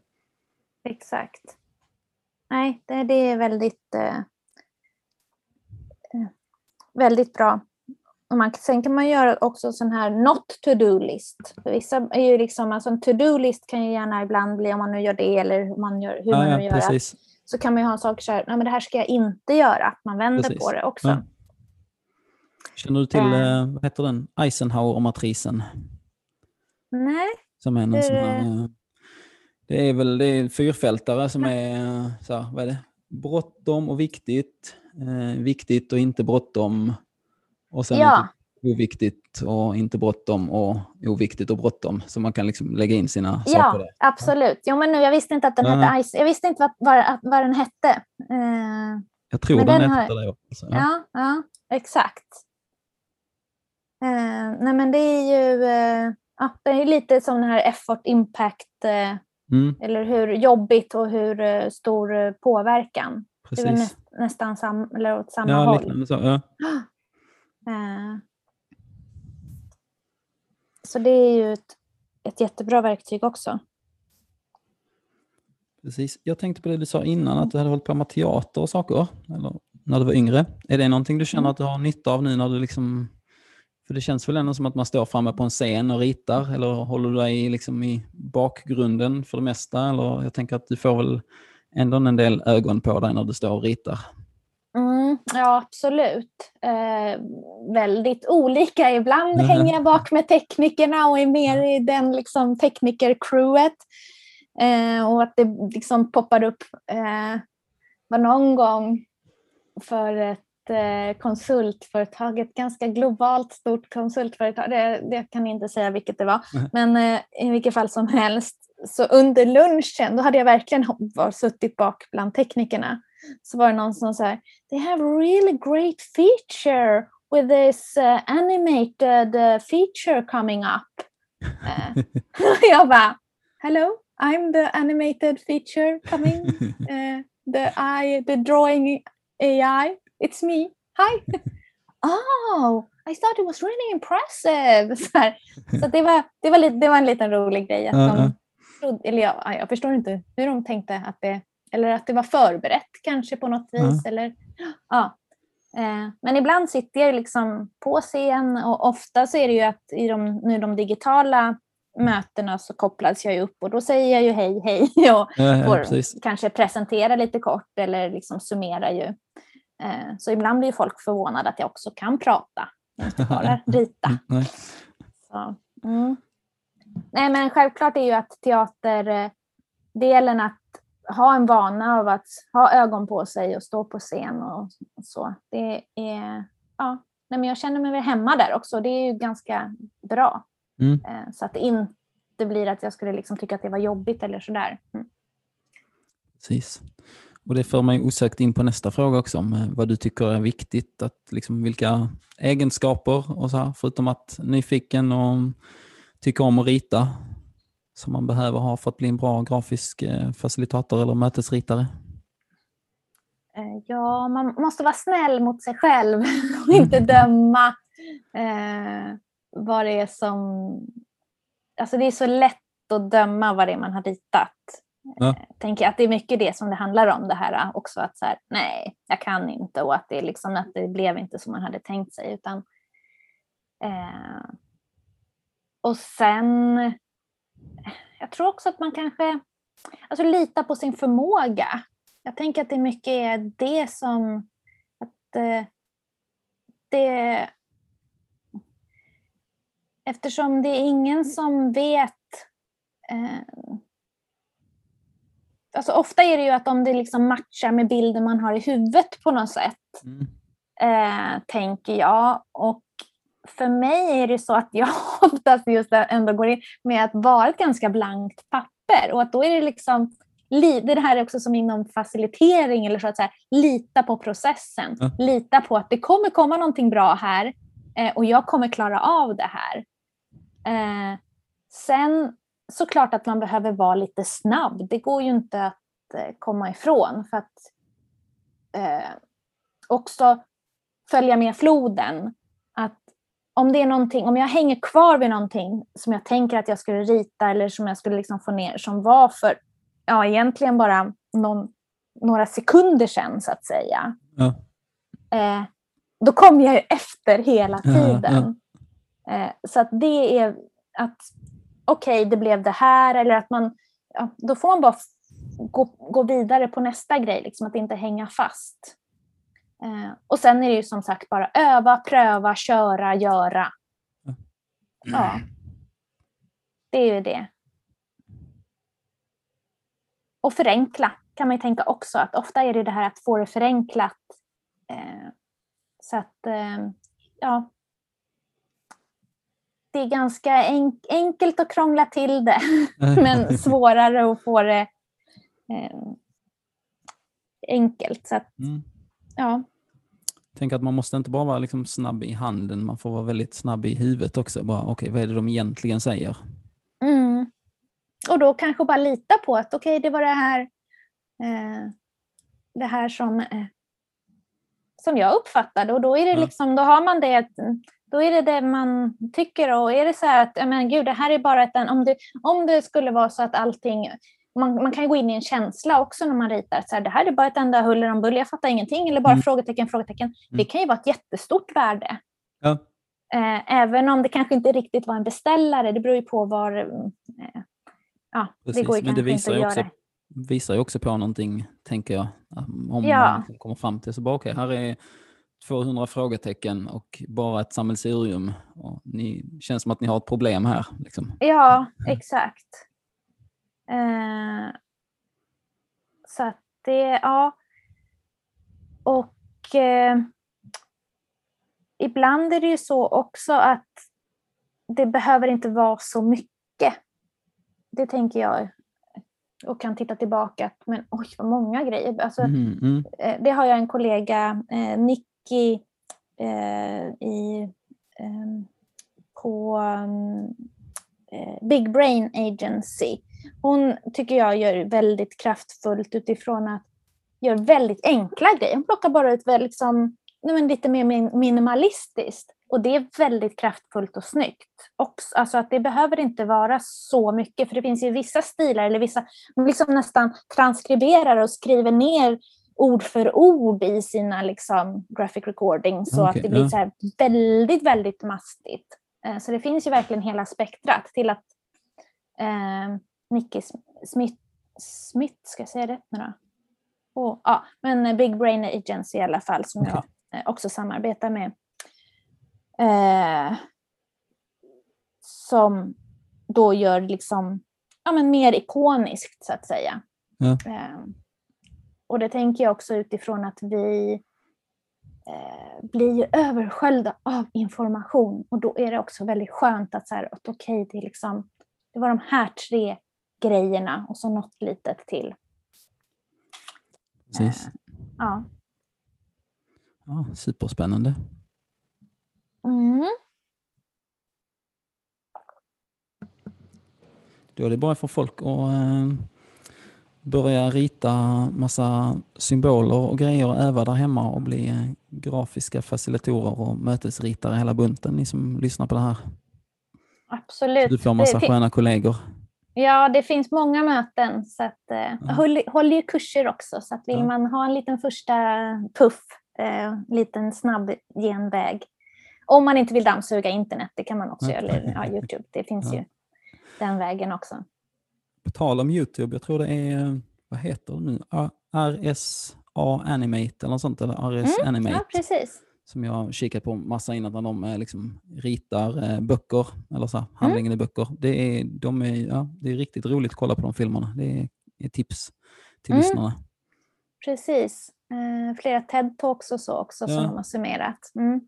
Exakt. Nej, det, det är väldigt, eh, eh, väldigt bra. Och man, sen kan man göra också sån här not to-do-list. Vissa är ju liksom, alltså en to-do-list kan ju gärna ibland bli om man nu gör det eller om man gör, hur man Ja, nu ja, gör. precis. Så kan man ju ha saker så här, nej men det här ska jag inte göra. Att man vänder Precis. på det också. Ja. Känner du till, eh, vad heter den, Eisenhower-matrisen? Nej, Som är Det- sån här, eh, det är väl det är fyrfältare som är eh, så här, vad är det? bråttom och viktigt, eh, viktigt och inte bråttom. Och sen Ja. typ oviktigt och inte bråttom och oviktigt och bråttom. Så man kan liksom lägga in sina Ja, saker där. absolut. Jo, men nu, jag visste inte att den hette Ice. Jag visste inte vad, vad, vad den hette. Eh, Jag tror den, den är har- det också. Ja. ja. ja, exakt. Eh, nej, men det är ju eh, ja, det är lite som den här effort impact, eh, Mm, eller hur jobbigt och hur eh, stor eh, påverkan. Det är precis. nä, nästan sam, eller åt samma Ja, håll. så. Ja. Eh, så det är ju ett, ett jättebra verktyg också. Precis. Jag tänkte på det du sa innan, att du hade hållit på med teater och saker, eller när du var yngre. Är det någonting du känner Mm. att du har nytta av nu när du liksom... För det känns väl ändå som att man står framme på en scen och ritar, eller håller du dig liksom i bakgrunden för det mesta? Eller jag tänker att du får väl ändå en del ögon på dig när du står och ritar. Mm, ja, absolut. Eh, väldigt olika. Ibland Mhm. hänger jag bak med teknikerna och är mer i den liksom, teknikercrewet. Eh, och att det liksom poppar upp. Eh, var någon gång för ett konsultföretag, ett ganska globalt stort konsultföretag. Det, det kan jag inte säga vilket det var. Men eh, i vilket fall som helst. Så under lunchen, då hade jag verkligen var, suttit bak bland teknikerna. Så var det någon som sa They have a really great feature with this uh, animated uh, feature coming up. Eh, jag bara, hello, I'm the animated feature coming. Uh, the I, the drawing AI, it's me. Hi. oh, I thought it was really impressive. Så, här. så det, var, det, var lite, det var en liten rolig grej. Att ja. de trodde, eller jag, jag förstår inte hur de tänkte att det, eller att det var förberett kanske på något vis. Eller, ja. Eh, Men ibland sitter jag liksom på scen och ofta så är det ju att i de, nu de digitala mötena så kopplas jag ju upp och då säger jag ju hej hej och Ja, ja, får precis. kanske presentera lite kort eller liksom summera ju. Eh, Så ibland blir folk förvånade att jag också kan prata, inte bara rita. Mm, Nej. Så, mm. Nej, men självklart är ju att teaterdelen att ha en vana av att ha ögon på sig och stå på scen och så. Det är, ja, nej, men jag känner mig väl hemma där också. Det är ju ganska bra. Mm. Eh, Så att det inte blir att jag skulle liksom tycka att det var jobbigt eller sådär. Mm. Precis. Och det för mig osökt in på nästa fråga också, om eh, vad du tycker är viktigt, att liksom vilka egenskaper, och så här, förutom att nyfiken och tycker om att rita, som man behöver ha för att bli en bra grafisk eh, facilitator eller mötesritare. Eh, Ja, man måste vara snäll mot sig själv och inte döma eh, vad det är som... Alltså det är så lätt att döma vad det är man har ritat. Ja. Eh, tänker att det är mycket det som det handlar om, det här eh, också att så här, nej, jag kan inte och att det, liksom, att det blev inte som man hade tänkt sig. Utan, eh, och sen, jag tror också att man kanske alltså, lita på sin förmåga. Jag tänker att det mycket är det som... Att, eh, det, eftersom det är ingen som vet... Eh, alltså ofta är det ju att om det liksom matchar med bilden man har i huvudet på något sätt, Mm. eh, tänker jag. Och för mig är det så att jag oftast just ändå går in med att vara ett ganska blankt papper och att då är det liksom li- det här är också som inom facilitering eller så att säga, lita på processen. Ja. Lita på att det kommer komma någonting bra här eh, och jag kommer klara av det här. Eh, sen såklart att man behöver vara lite snabb. Det går ju inte att eh, komma ifrån för att eh, också följa med floden. Att om det är någonting, om jag hänger kvar vid någonting som jag tänker att jag skulle rita eller som jag skulle liksom få ner som var för, ja egentligen bara någon, några sekunder sedan så att säga. Ja. Eh, då kommer jag ju efter hela Ja, tiden. Eh, så att det är att okej, det blev det här eller att man, ja, då får man bara gå, gå vidare på nästa grej, liksom att inte hänga fast. Eh, och sen är det ju som sagt bara öva, pröva, köra, göra. Ja. Det är ju det. Och förenkla kan man ju tänka också, att ofta är det det här att få det förenklat. Eh, så att, eh, ja. Det är ganska enk enkelt att krångla till det, men svårare att få det eh, enkelt. Så att, Mm. ja. Tänk att man måste inte bara vara liksom snabb i handen, man får vara väldigt snabb i huvudet också. Bara, okej, vad är det de egentligen säger? Mm. Och då kanske bara lita på att okej, det var det här, eh, det här som, eh, som jag uppfattade och då är det liksom, då har man det, då är det det man tycker och är det så här att, men gud, det här är bara ett, om det, om det skulle vara så att allting, man, man kan gå in i en känsla också när man ritar, så här, det här är bara ett enda huller om buller, jag fattar ingenting, eller bara Mm. frågetecken, frågetecken. Det kan ju vara ett jättestort värde. Ja. Eh, även om det kanske inte riktigt var en beställare, det beror ju på var... Eh, ja, det Precis, går ju men det visar ju, göra. också, visar ju också på någonting, tänker jag. Om Ja. man kommer fram till så bara, okej, här är 200 frågetecken och bara ett sammelsurium. Och ni känns som att ni har ett problem här. Liksom. Ja, exakt. Eh, så att det, ja. Och eh, ibland är det ju så också att det behöver inte vara så mycket. Det tänker jag och kan titta tillbaka. Men oj, vad många grejer. Alltså, Mhm, mm. eh, det har jag en kollega, eh, Nicky, eh, i, ehm, på eh, Big Brain Agency. Hon tycker jag gör väldigt kraftfullt utifrån att gör väldigt enkla grejer. Hon plockar bara ut väldigt, liksom, nej, men lite mer min- minimalistiskt. Och det är väldigt kraftfullt och snyggt. Också, alltså att det behöver inte vara så mycket, för det finns ju vissa stilar, eller vissa, liksom nästan transkriberar och skriver ner ord för ord i sina liksom, graphic recordings så Okej, att det blir ja. så väldigt, väldigt mastigt. Eh, Så det finns ju verkligen hela spektrat till att eh, Nicky Sm- Smith, Smith, ska jag säga det nu då? Och, ja, men Big Brain Agency i alla fall som Okej. jag eh, också samarbetar med. Eh, som då gör liksom, ja, men mer ikoniskt så att säga. Ja. Eh, och det tänker jag också utifrån att vi eh, blir översköljda av information och då är det också väldigt skönt att så här, att okej, det, liksom, det var de här tre grejerna och så något litet till. Precis. Ja. Ja, superspännande. Mm. Då är det bara för folk att eh, börja rita massa symboler och grejer och öva där hemma och bli eh, grafiska facilitatorer och mötesritare hela bunten, ni som lyssnar på det här. Absolut. Du får massa det, sköna kollegor. Ja, det finns många möten. Så att, eh, Ja. håll, håller ju kurser också, så att vill Ja. man ha en liten första puff, eh, liten snabb genväg. Om man inte vill dammsuga internet, det kan man också Ja. göra. Eller ja, Youtube, det finns ju den vägen också. På tal om Youtube, jag tror det är, vad heter det nu? RSA Animate eller något sånt, eller RS Mm, Animate. Ja, precis. som jag kikat på massa innan när de eh, liksom ritar eh, böcker, eller så här, handlingen i böcker. Det är, de är, ja, det är riktigt roligt att kolla på de filmerna. Det är ett tips till Mm. lyssnarna. precis. Eh, flera TED-talks och så också som Ja. de har summerat. Mm.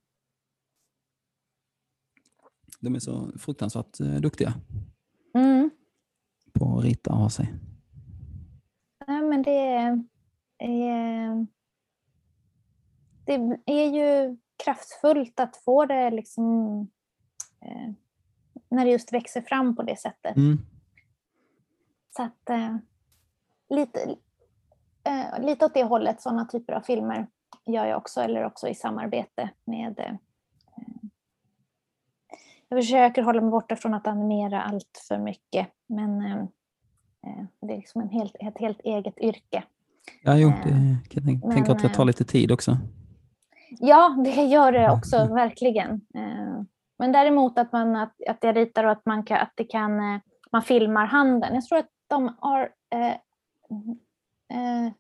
De är så fruktansvärt eh, duktiga Mm. På att rita ha sig. Ja, men det är, är, det är ju kraftfullt att få det liksom, eh, när det just växer fram på det sättet. Mm. Så att eh, lite, eh, lite åt det hållet, sådana typer av filmer gör jag också, eller också i samarbete med eh, jag försöker hålla mig borta från att animera allt för mycket, men eh, eh, det är liksom en helt, ett helt eget yrke. Ja, jo, det Eh, kan jag tänka men, att det tar eh, lite tid också. Ja, det gör det också, verkligen. Eh, Men däremot att, man, att, att jag ritar och att man, kan, att det kan, eh, man filmar handen. Jag tror att de har... Eh, eh,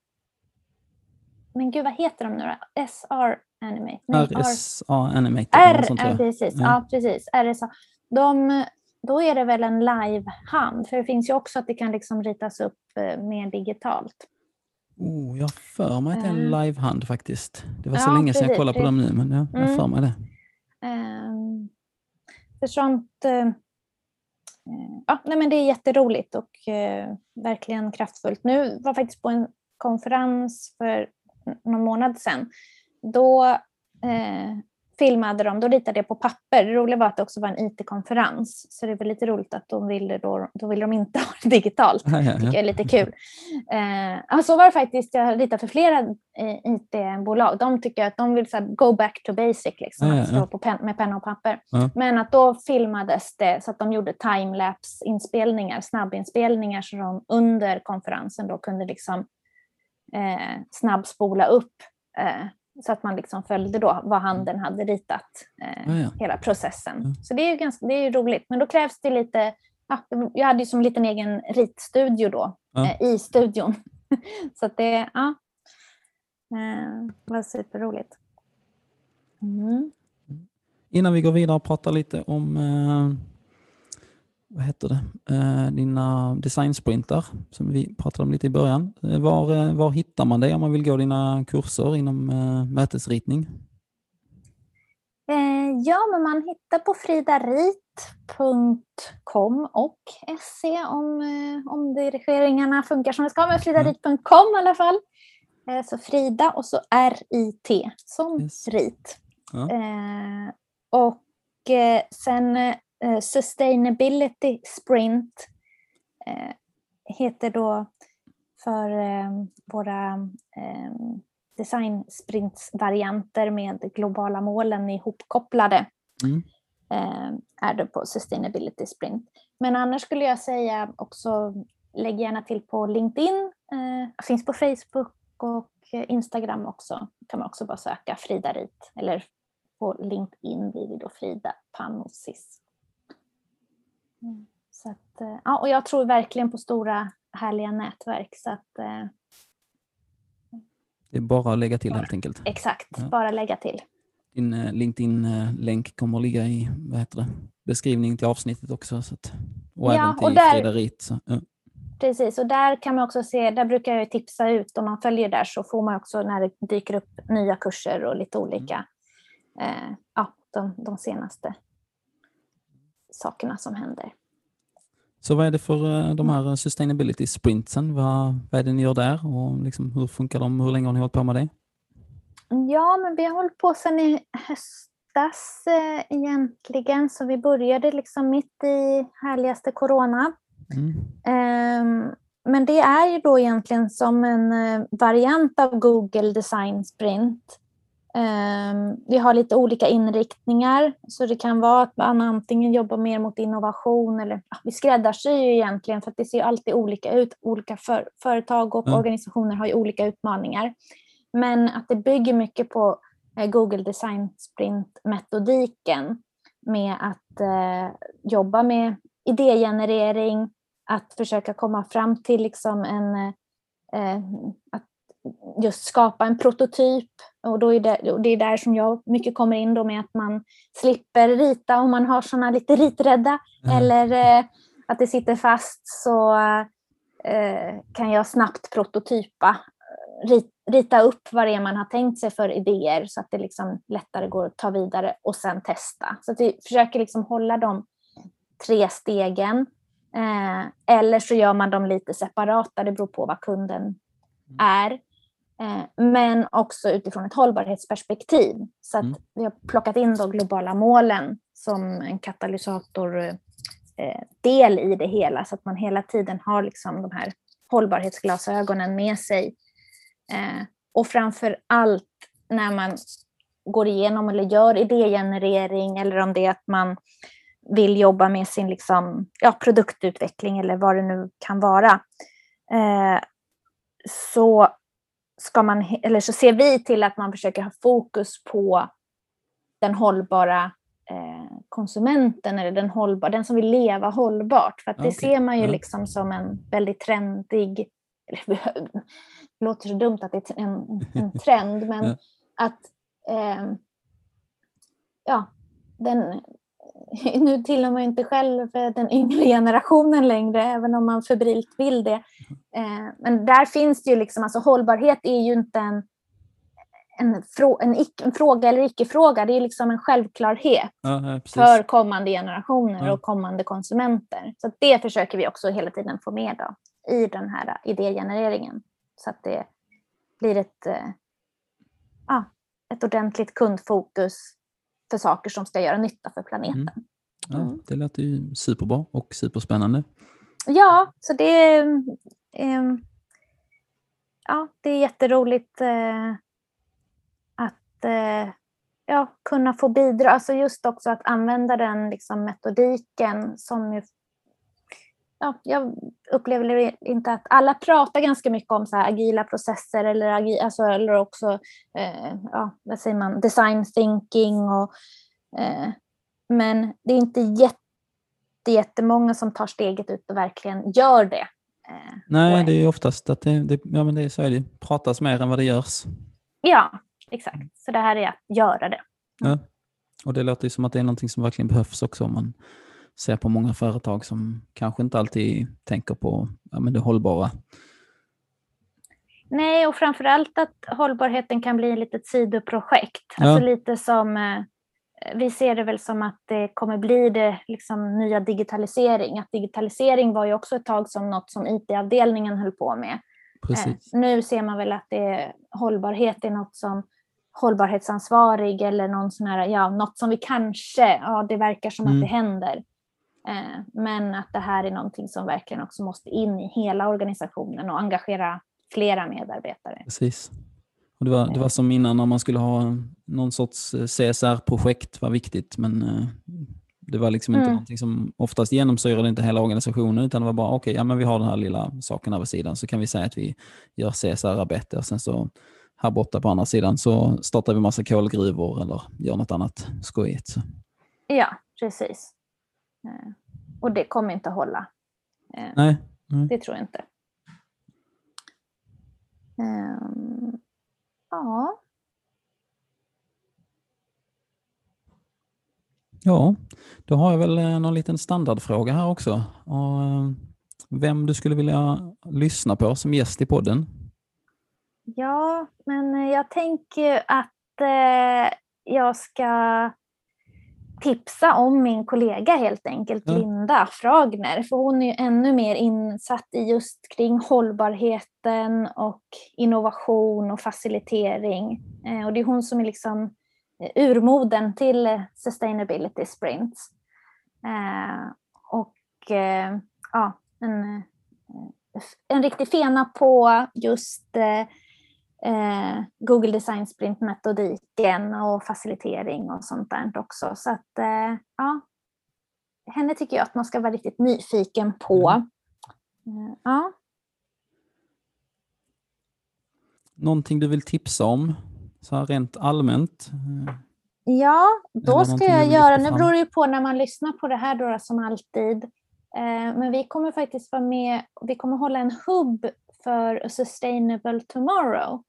men gud, vad heter de nu då? SR Animate? Nej, RSA R, sånt, ja, jag. precis. Ja. Ja. precis. RSA. De, då är det väl en live-hand, för det finns ju också att det kan liksom ritas upp eh, mer digitalt. Oh, jag har för mig att det är en Eh. livehand faktiskt. Det var så Ja, länge sedan jag kollade på dem nu, men ja, jag har Mm. för mig det. Ehm, för sånt eh, ja, nej men det är jätteroligt och verkligen kraftfullt. Nu var jag faktiskt på en konferens för någon månad sedan. Då eh, filmade de, då ritade jag på papper. Det roliga var att det också var en IT-konferens. Så det var lite roligt att de ville då, då ville de inte ha det digitalt. Det tycker jag är lite kul. Eh, så var det faktiskt, jag ritade för flera eh, IT-bolag. De tycker att de vill så här, go back to basic, liksom, att stå på pen, med penna och papper. Men att då filmades det så att de gjorde timelapse-inspelningar, snabbinspelningar, så de under konferensen då kunde liksom eh, snabbspola upp eh, så att man liksom följde då vad handen hade ritat, eh, ja, ja. hela processen. Ja. Så det är ju ganska, det är roligt. Men då krävs det lite, ja, jag hade ju som en liten egen ritstudio då, eh, i studion. så att det ja, eh, var superroligt. Mm. Innan vi går vidare och pratar lite om eh, vad heter det, eh, dina designsprintar som vi pratade om lite i början. Eh, var, eh, var hittar man dig om man vill gå dina kurser inom mötesritning? Ja, men man hittar på fridarit.com och se om, om dirigeringarna funkar som det ska, men fridarit.com i alla fall. Så Frida och så R-I-T som yes. rit. Ja. Och sen eh, Sustainability Sprint eh, heter då för eh, våra eh, design varianter med globala målen ihopkopplade. Mm. Är det på Sustainability Sprint. Men annars skulle jag säga också lägg gärna till på LinkedIn, finns på Facebook och Instagram också. kan man också bara söka Frida Rit eller på LinkedIn blir det då Frida Panosis. Så att, eh, ja, och jag tror verkligen på stora härliga nätverk. Så att, eh, det är bara att lägga till helt enkelt. Exakt, ja. bara lägga till. Din eh, LinkedIn-länk kommer att ligga i vad heter det, beskrivningen till avsnittet också. Så att, och ja, även till och där, Frida Rit. Så, ja. Precis, och där kan man också se, där brukar jag tipsa ut, om man följer där så får man också när det dyker upp nya kurser och lite olika, mm. eh, ja, de, de senaste sakerna som händer. Så vad är det för eh, de här sustainability sprintsen? Vad, vad är det ni gör där och liksom, hur funkar de? Hur länge har ni hållit på med det? Ja, men vi har hållit på sedan i höstas eh, egentligen, så vi började liksom mitt i härligaste corona. Mm. Um, men det är ju då egentligen som en eh, variant av Google Design Sprint vi har lite olika inriktningar, så det kan vara att man antingen jobbar mer mot innovation eller vi skräddarsyr ju egentligen för att det ser alltid olika ut. Olika för, företag och mm. organisationer har ju olika utmaningar. Men att det bygger mycket på eh, Google Design Sprint-metodiken med att eh, jobba med idégenerering, att försöka komma fram till liksom en, eh, att just skapa en prototyp. Och, då är det, och det är där som jag mycket kommer in då med att man slipper rita om man har sådana lite riträdda mm. eller eh, att det sitter fast så eh, kan jag snabbt prototypa, rit, rita upp vad det är man har tänkt sig för idéer så att det liksom lättare går att ta vidare och sen testa. Så att vi försöker liksom hålla de tre stegen. Eh, eller så gör man dem lite separata, det beror på vad kunden mm. är. Eh, men också utifrån ett hållbarhetsperspektiv. Så att mm. vi har plockat in de globala målen som en katalysator eh, del i det hela så att man hela tiden har liksom de här hållbarhetsglasögonen med sig. Eh, och framför allt när man går igenom eller gör idégenerering eller om det är att man vill jobba med sin liksom, ja, produktutveckling eller vad det nu kan vara. så ska man, eller så ser vi till att man försöker ha fokus på den hållbara eh, konsumenten eller den, hållbar, den som vill leva hållbart. För att det okay. ser man ju mm. liksom som en väldigt trendig, eller, det låter så dumt att det är en, en trend, men mm. att eh, ja, den, nu tillhör man inte själv den yngre generationen längre, även om man febrilt vill det. Eh, men där finns det ju liksom, alltså hållbarhet är ju inte en, en, frå en, icke, en fråga eller icke-fråga. Det är liksom en självklarhet Ja, för kommande generationer Ja. och kommande konsumenter. Så det försöker vi också hela tiden få med då, i den här idégenereringen. Så att det blir ett, eh, ja, ett ordentligt kundfokus för saker som ska göra nytta för planeten. Mm. Ja, Mm. det låter ju superbra och superspännande. Ja, så det är, ehm, ja, det är jätteroligt eh, att eh, ja, kunna få bidra. Alltså just också att använda den liksom, metodiken som ju, ja, jag upplever inte att alla pratar ganska mycket om så agila processer eller, agi, alltså, eller också eh, ja, vad säger man, design thinking. Och, eh, men det är inte jätte jättemånga som tar steget ut och verkligen gör det. Eh, Nej, det är oftast att det, det, ja, men det, är- så är det. pratas mer än vad det görs. Ja, exakt. Så det här är att göra det. Ja. Och det låter ju som att det är någonting som verkligen behövs också om man ser på många företag som kanske inte alltid tänker på ja, men det hållbara. Nej, och framförallt att hållbarheten kan bli ett litet sidoprojekt. Ja. Alltså lite som, eh, vi ser det väl som att det kommer bli det liksom nya digitalisering. Att digitalisering var ju också ett tag som något som IT-avdelningen höll på med. Precis. Eh, nu ser man väl att det är, hållbarhet är något som hållbarhetsansvarig eller någon sån här, ja, något som vi kanske, ja det verkar som Mm. att det händer. Eh, men att det här är någonting som verkligen också måste in i hela organisationen och engagera flera medarbetare. Precis. Och det, var, det var som innan när man skulle ha någon sorts eh, CSR-projekt var viktigt men eh, det var liksom inte Mm. någonting som oftast genomsyrade inte hela organisationen utan det var bara okej, ja men vi har den här lilla saken här vid sidan så kan vi säga att vi gör CSR-arbete och sen så här borta på andra sidan så startar vi massa kolgruvor eller gör något annat skojigt. Så. Ja, precis. Eh, och det kommer inte att hålla. Eh, Nej, nej. Det tror jag inte. Ehm, ja, Ja, då har jag väl eh, någon liten standardfråga här också. Vem du skulle vilja lyssna på som gäst i podden? ja, men jag tänker att jag ska tipsa om min kollega helt enkelt, Ja. Linda Fragner. För hon är ju ännu mer insatt i just kring hållbarheten och innovation och facilitering. Eh, och det är hon som är liksom eh, urmoden till eh, Sustainability Sprints. Och ja, en, en riktig fena på just eh, Google Design Sprint-metodiken och facilitering och sånt där också. Så att eh, ja, henne tycker jag att man ska vara riktigt nyfiken på. Eh, ja. Någonting du vill tipsa om? Så här rent allmänt? Ja, då ska jag göra, nu beror det ju på när man lyssnar på det här då som alltid. Eh, Men vi kommer faktiskt vara med, vi kommer hålla en hubb för A Sustainable Tomorrow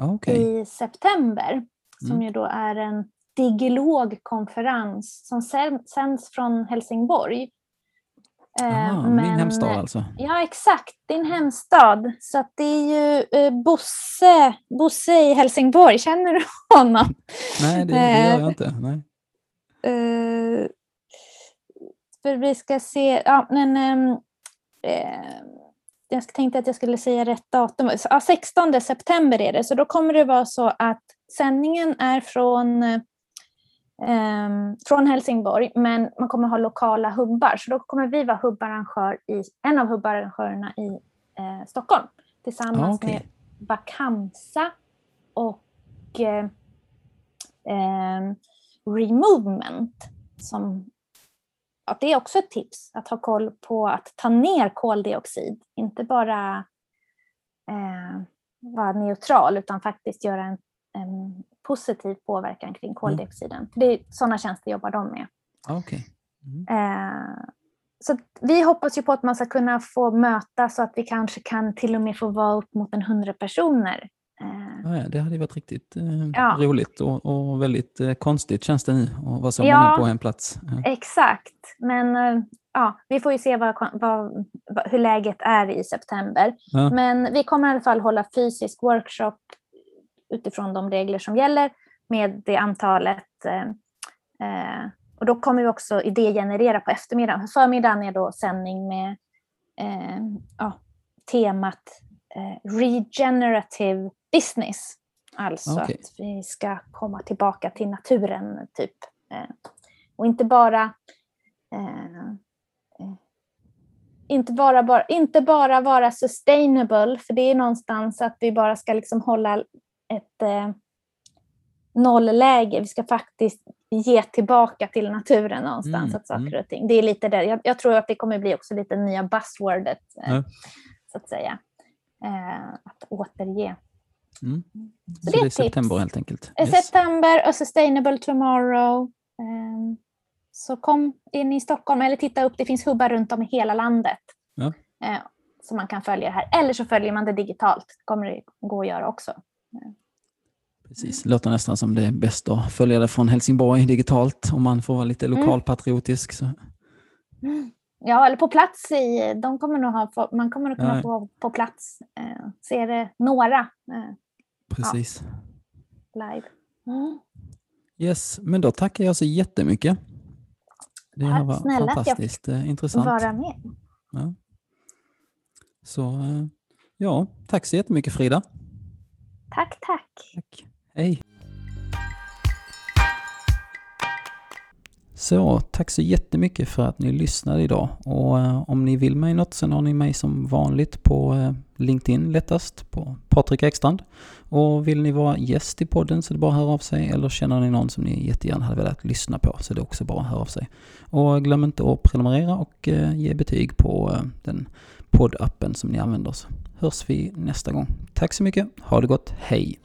Okej, i september. Som Mm. ju då är en digilogkonferens som sänds från Helsingborg. Eh, Aha, min men- hemstad alltså. Ja, exakt. Din hemstad. Så det är ju eh, Bosse, Bosse i Helsingborg. Känner du honom? Nej, det, det gör jag inte. Nej. Eh, för vi ska se, ja men eh, jag tänkte att jag skulle säga rätt datum. Ja, 16 september är det, så då kommer det vara så att sändningen är från, ehm, från Helsingborg, men man kommer ha lokala hubbar. Så då kommer vi vara hubbarrangör i, en av hubbarrangörerna i eh, Stockholm tillsammans Ja, okej. med Vakansa och eh, ehm, Removement. Som, ja, det är också ett tips att ha koll på att ta ner koldioxid. Inte bara eh, vara neutral utan faktiskt göra en, en positiv påverkan kring koldioxiden. Det är, sådana tjänster jobbar de med. Okej. Mm. Eh, så att vi hoppas ju på att man ska kunna få mötas så att vi kanske kan till och med få vara upp mot en hundra personer. Eh, Ja, det hade ju varit riktigt eh, Ja. roligt och, och väldigt eh, konstigt känns det nu att vara så Ja. många på en plats. Ja. Exakt, men eh, ja, vi får ju se vad, vad, hur läget är i september. Men vi kommer i alla fall hålla fysisk workshop utifrån de regler som gäller med det antalet. Eh, och då kommer vi också idégenerera på eftermiddagen. Förmiddagen är då sändning med temat regenerative business. Alltså okay. att vi ska komma tillbaka till naturen, typ. Eh, och inte bara eh, eh, inte bara, bara, inte bara vara sustainable, för det är någonstans att vi bara ska liksom hålla ett eh, nollläge. Vi ska faktiskt ge tillbaka till naturen någonstans. Mm, att saker mm. och ting. Det är lite det. Jag, jag, tror att det kommer bli också lite nya buzzwordet, eh, så att säga. Eh, att återge. Mm. Så, så, det är september helt enkelt? Yes. September, A Sustainable Tomorrow. Eh, så kom in i Stockholm eller titta upp, det finns hubbar runt om i hela landet. Ja. Eh, som man kan följa det här. Eller så följer man det digitalt, det kommer det gå att göra också. Precis, låter nästan som det är bäst att följa det från Helsingborg digitalt om man får vara lite mm. lokalpatriotisk. Så. Ja, eller på plats. I, de kommer nog ha, man kommer nog kunna få på plats eh, se det några. Eh, Precis. Ja, live. Mm. Yes, men då tackar jag så jättemycket. Det Tack var snälla fantastiskt att jag eh, intressant. vara med. Ja. Så eh, ja, tack så jättemycket Frida. Tack, tack. tack. Hej! Så tack så jättemycket för att ni lyssnade idag och eh, om ni vill mig något så har ni mig som vanligt på eh, LinkedIn lättast på Patrik Ekstrand. Och vill ni vara gäst i podden så är det bara att höra av sig eller känner ni någon som ni jättegärna hade velat lyssna på så är det också bara att höra av sig. Och glöm inte att prenumerera och eh, ge betyg på eh, den poddappen som ni använder så hörs vi nästa gång. Tack så mycket, ha det gott, hej!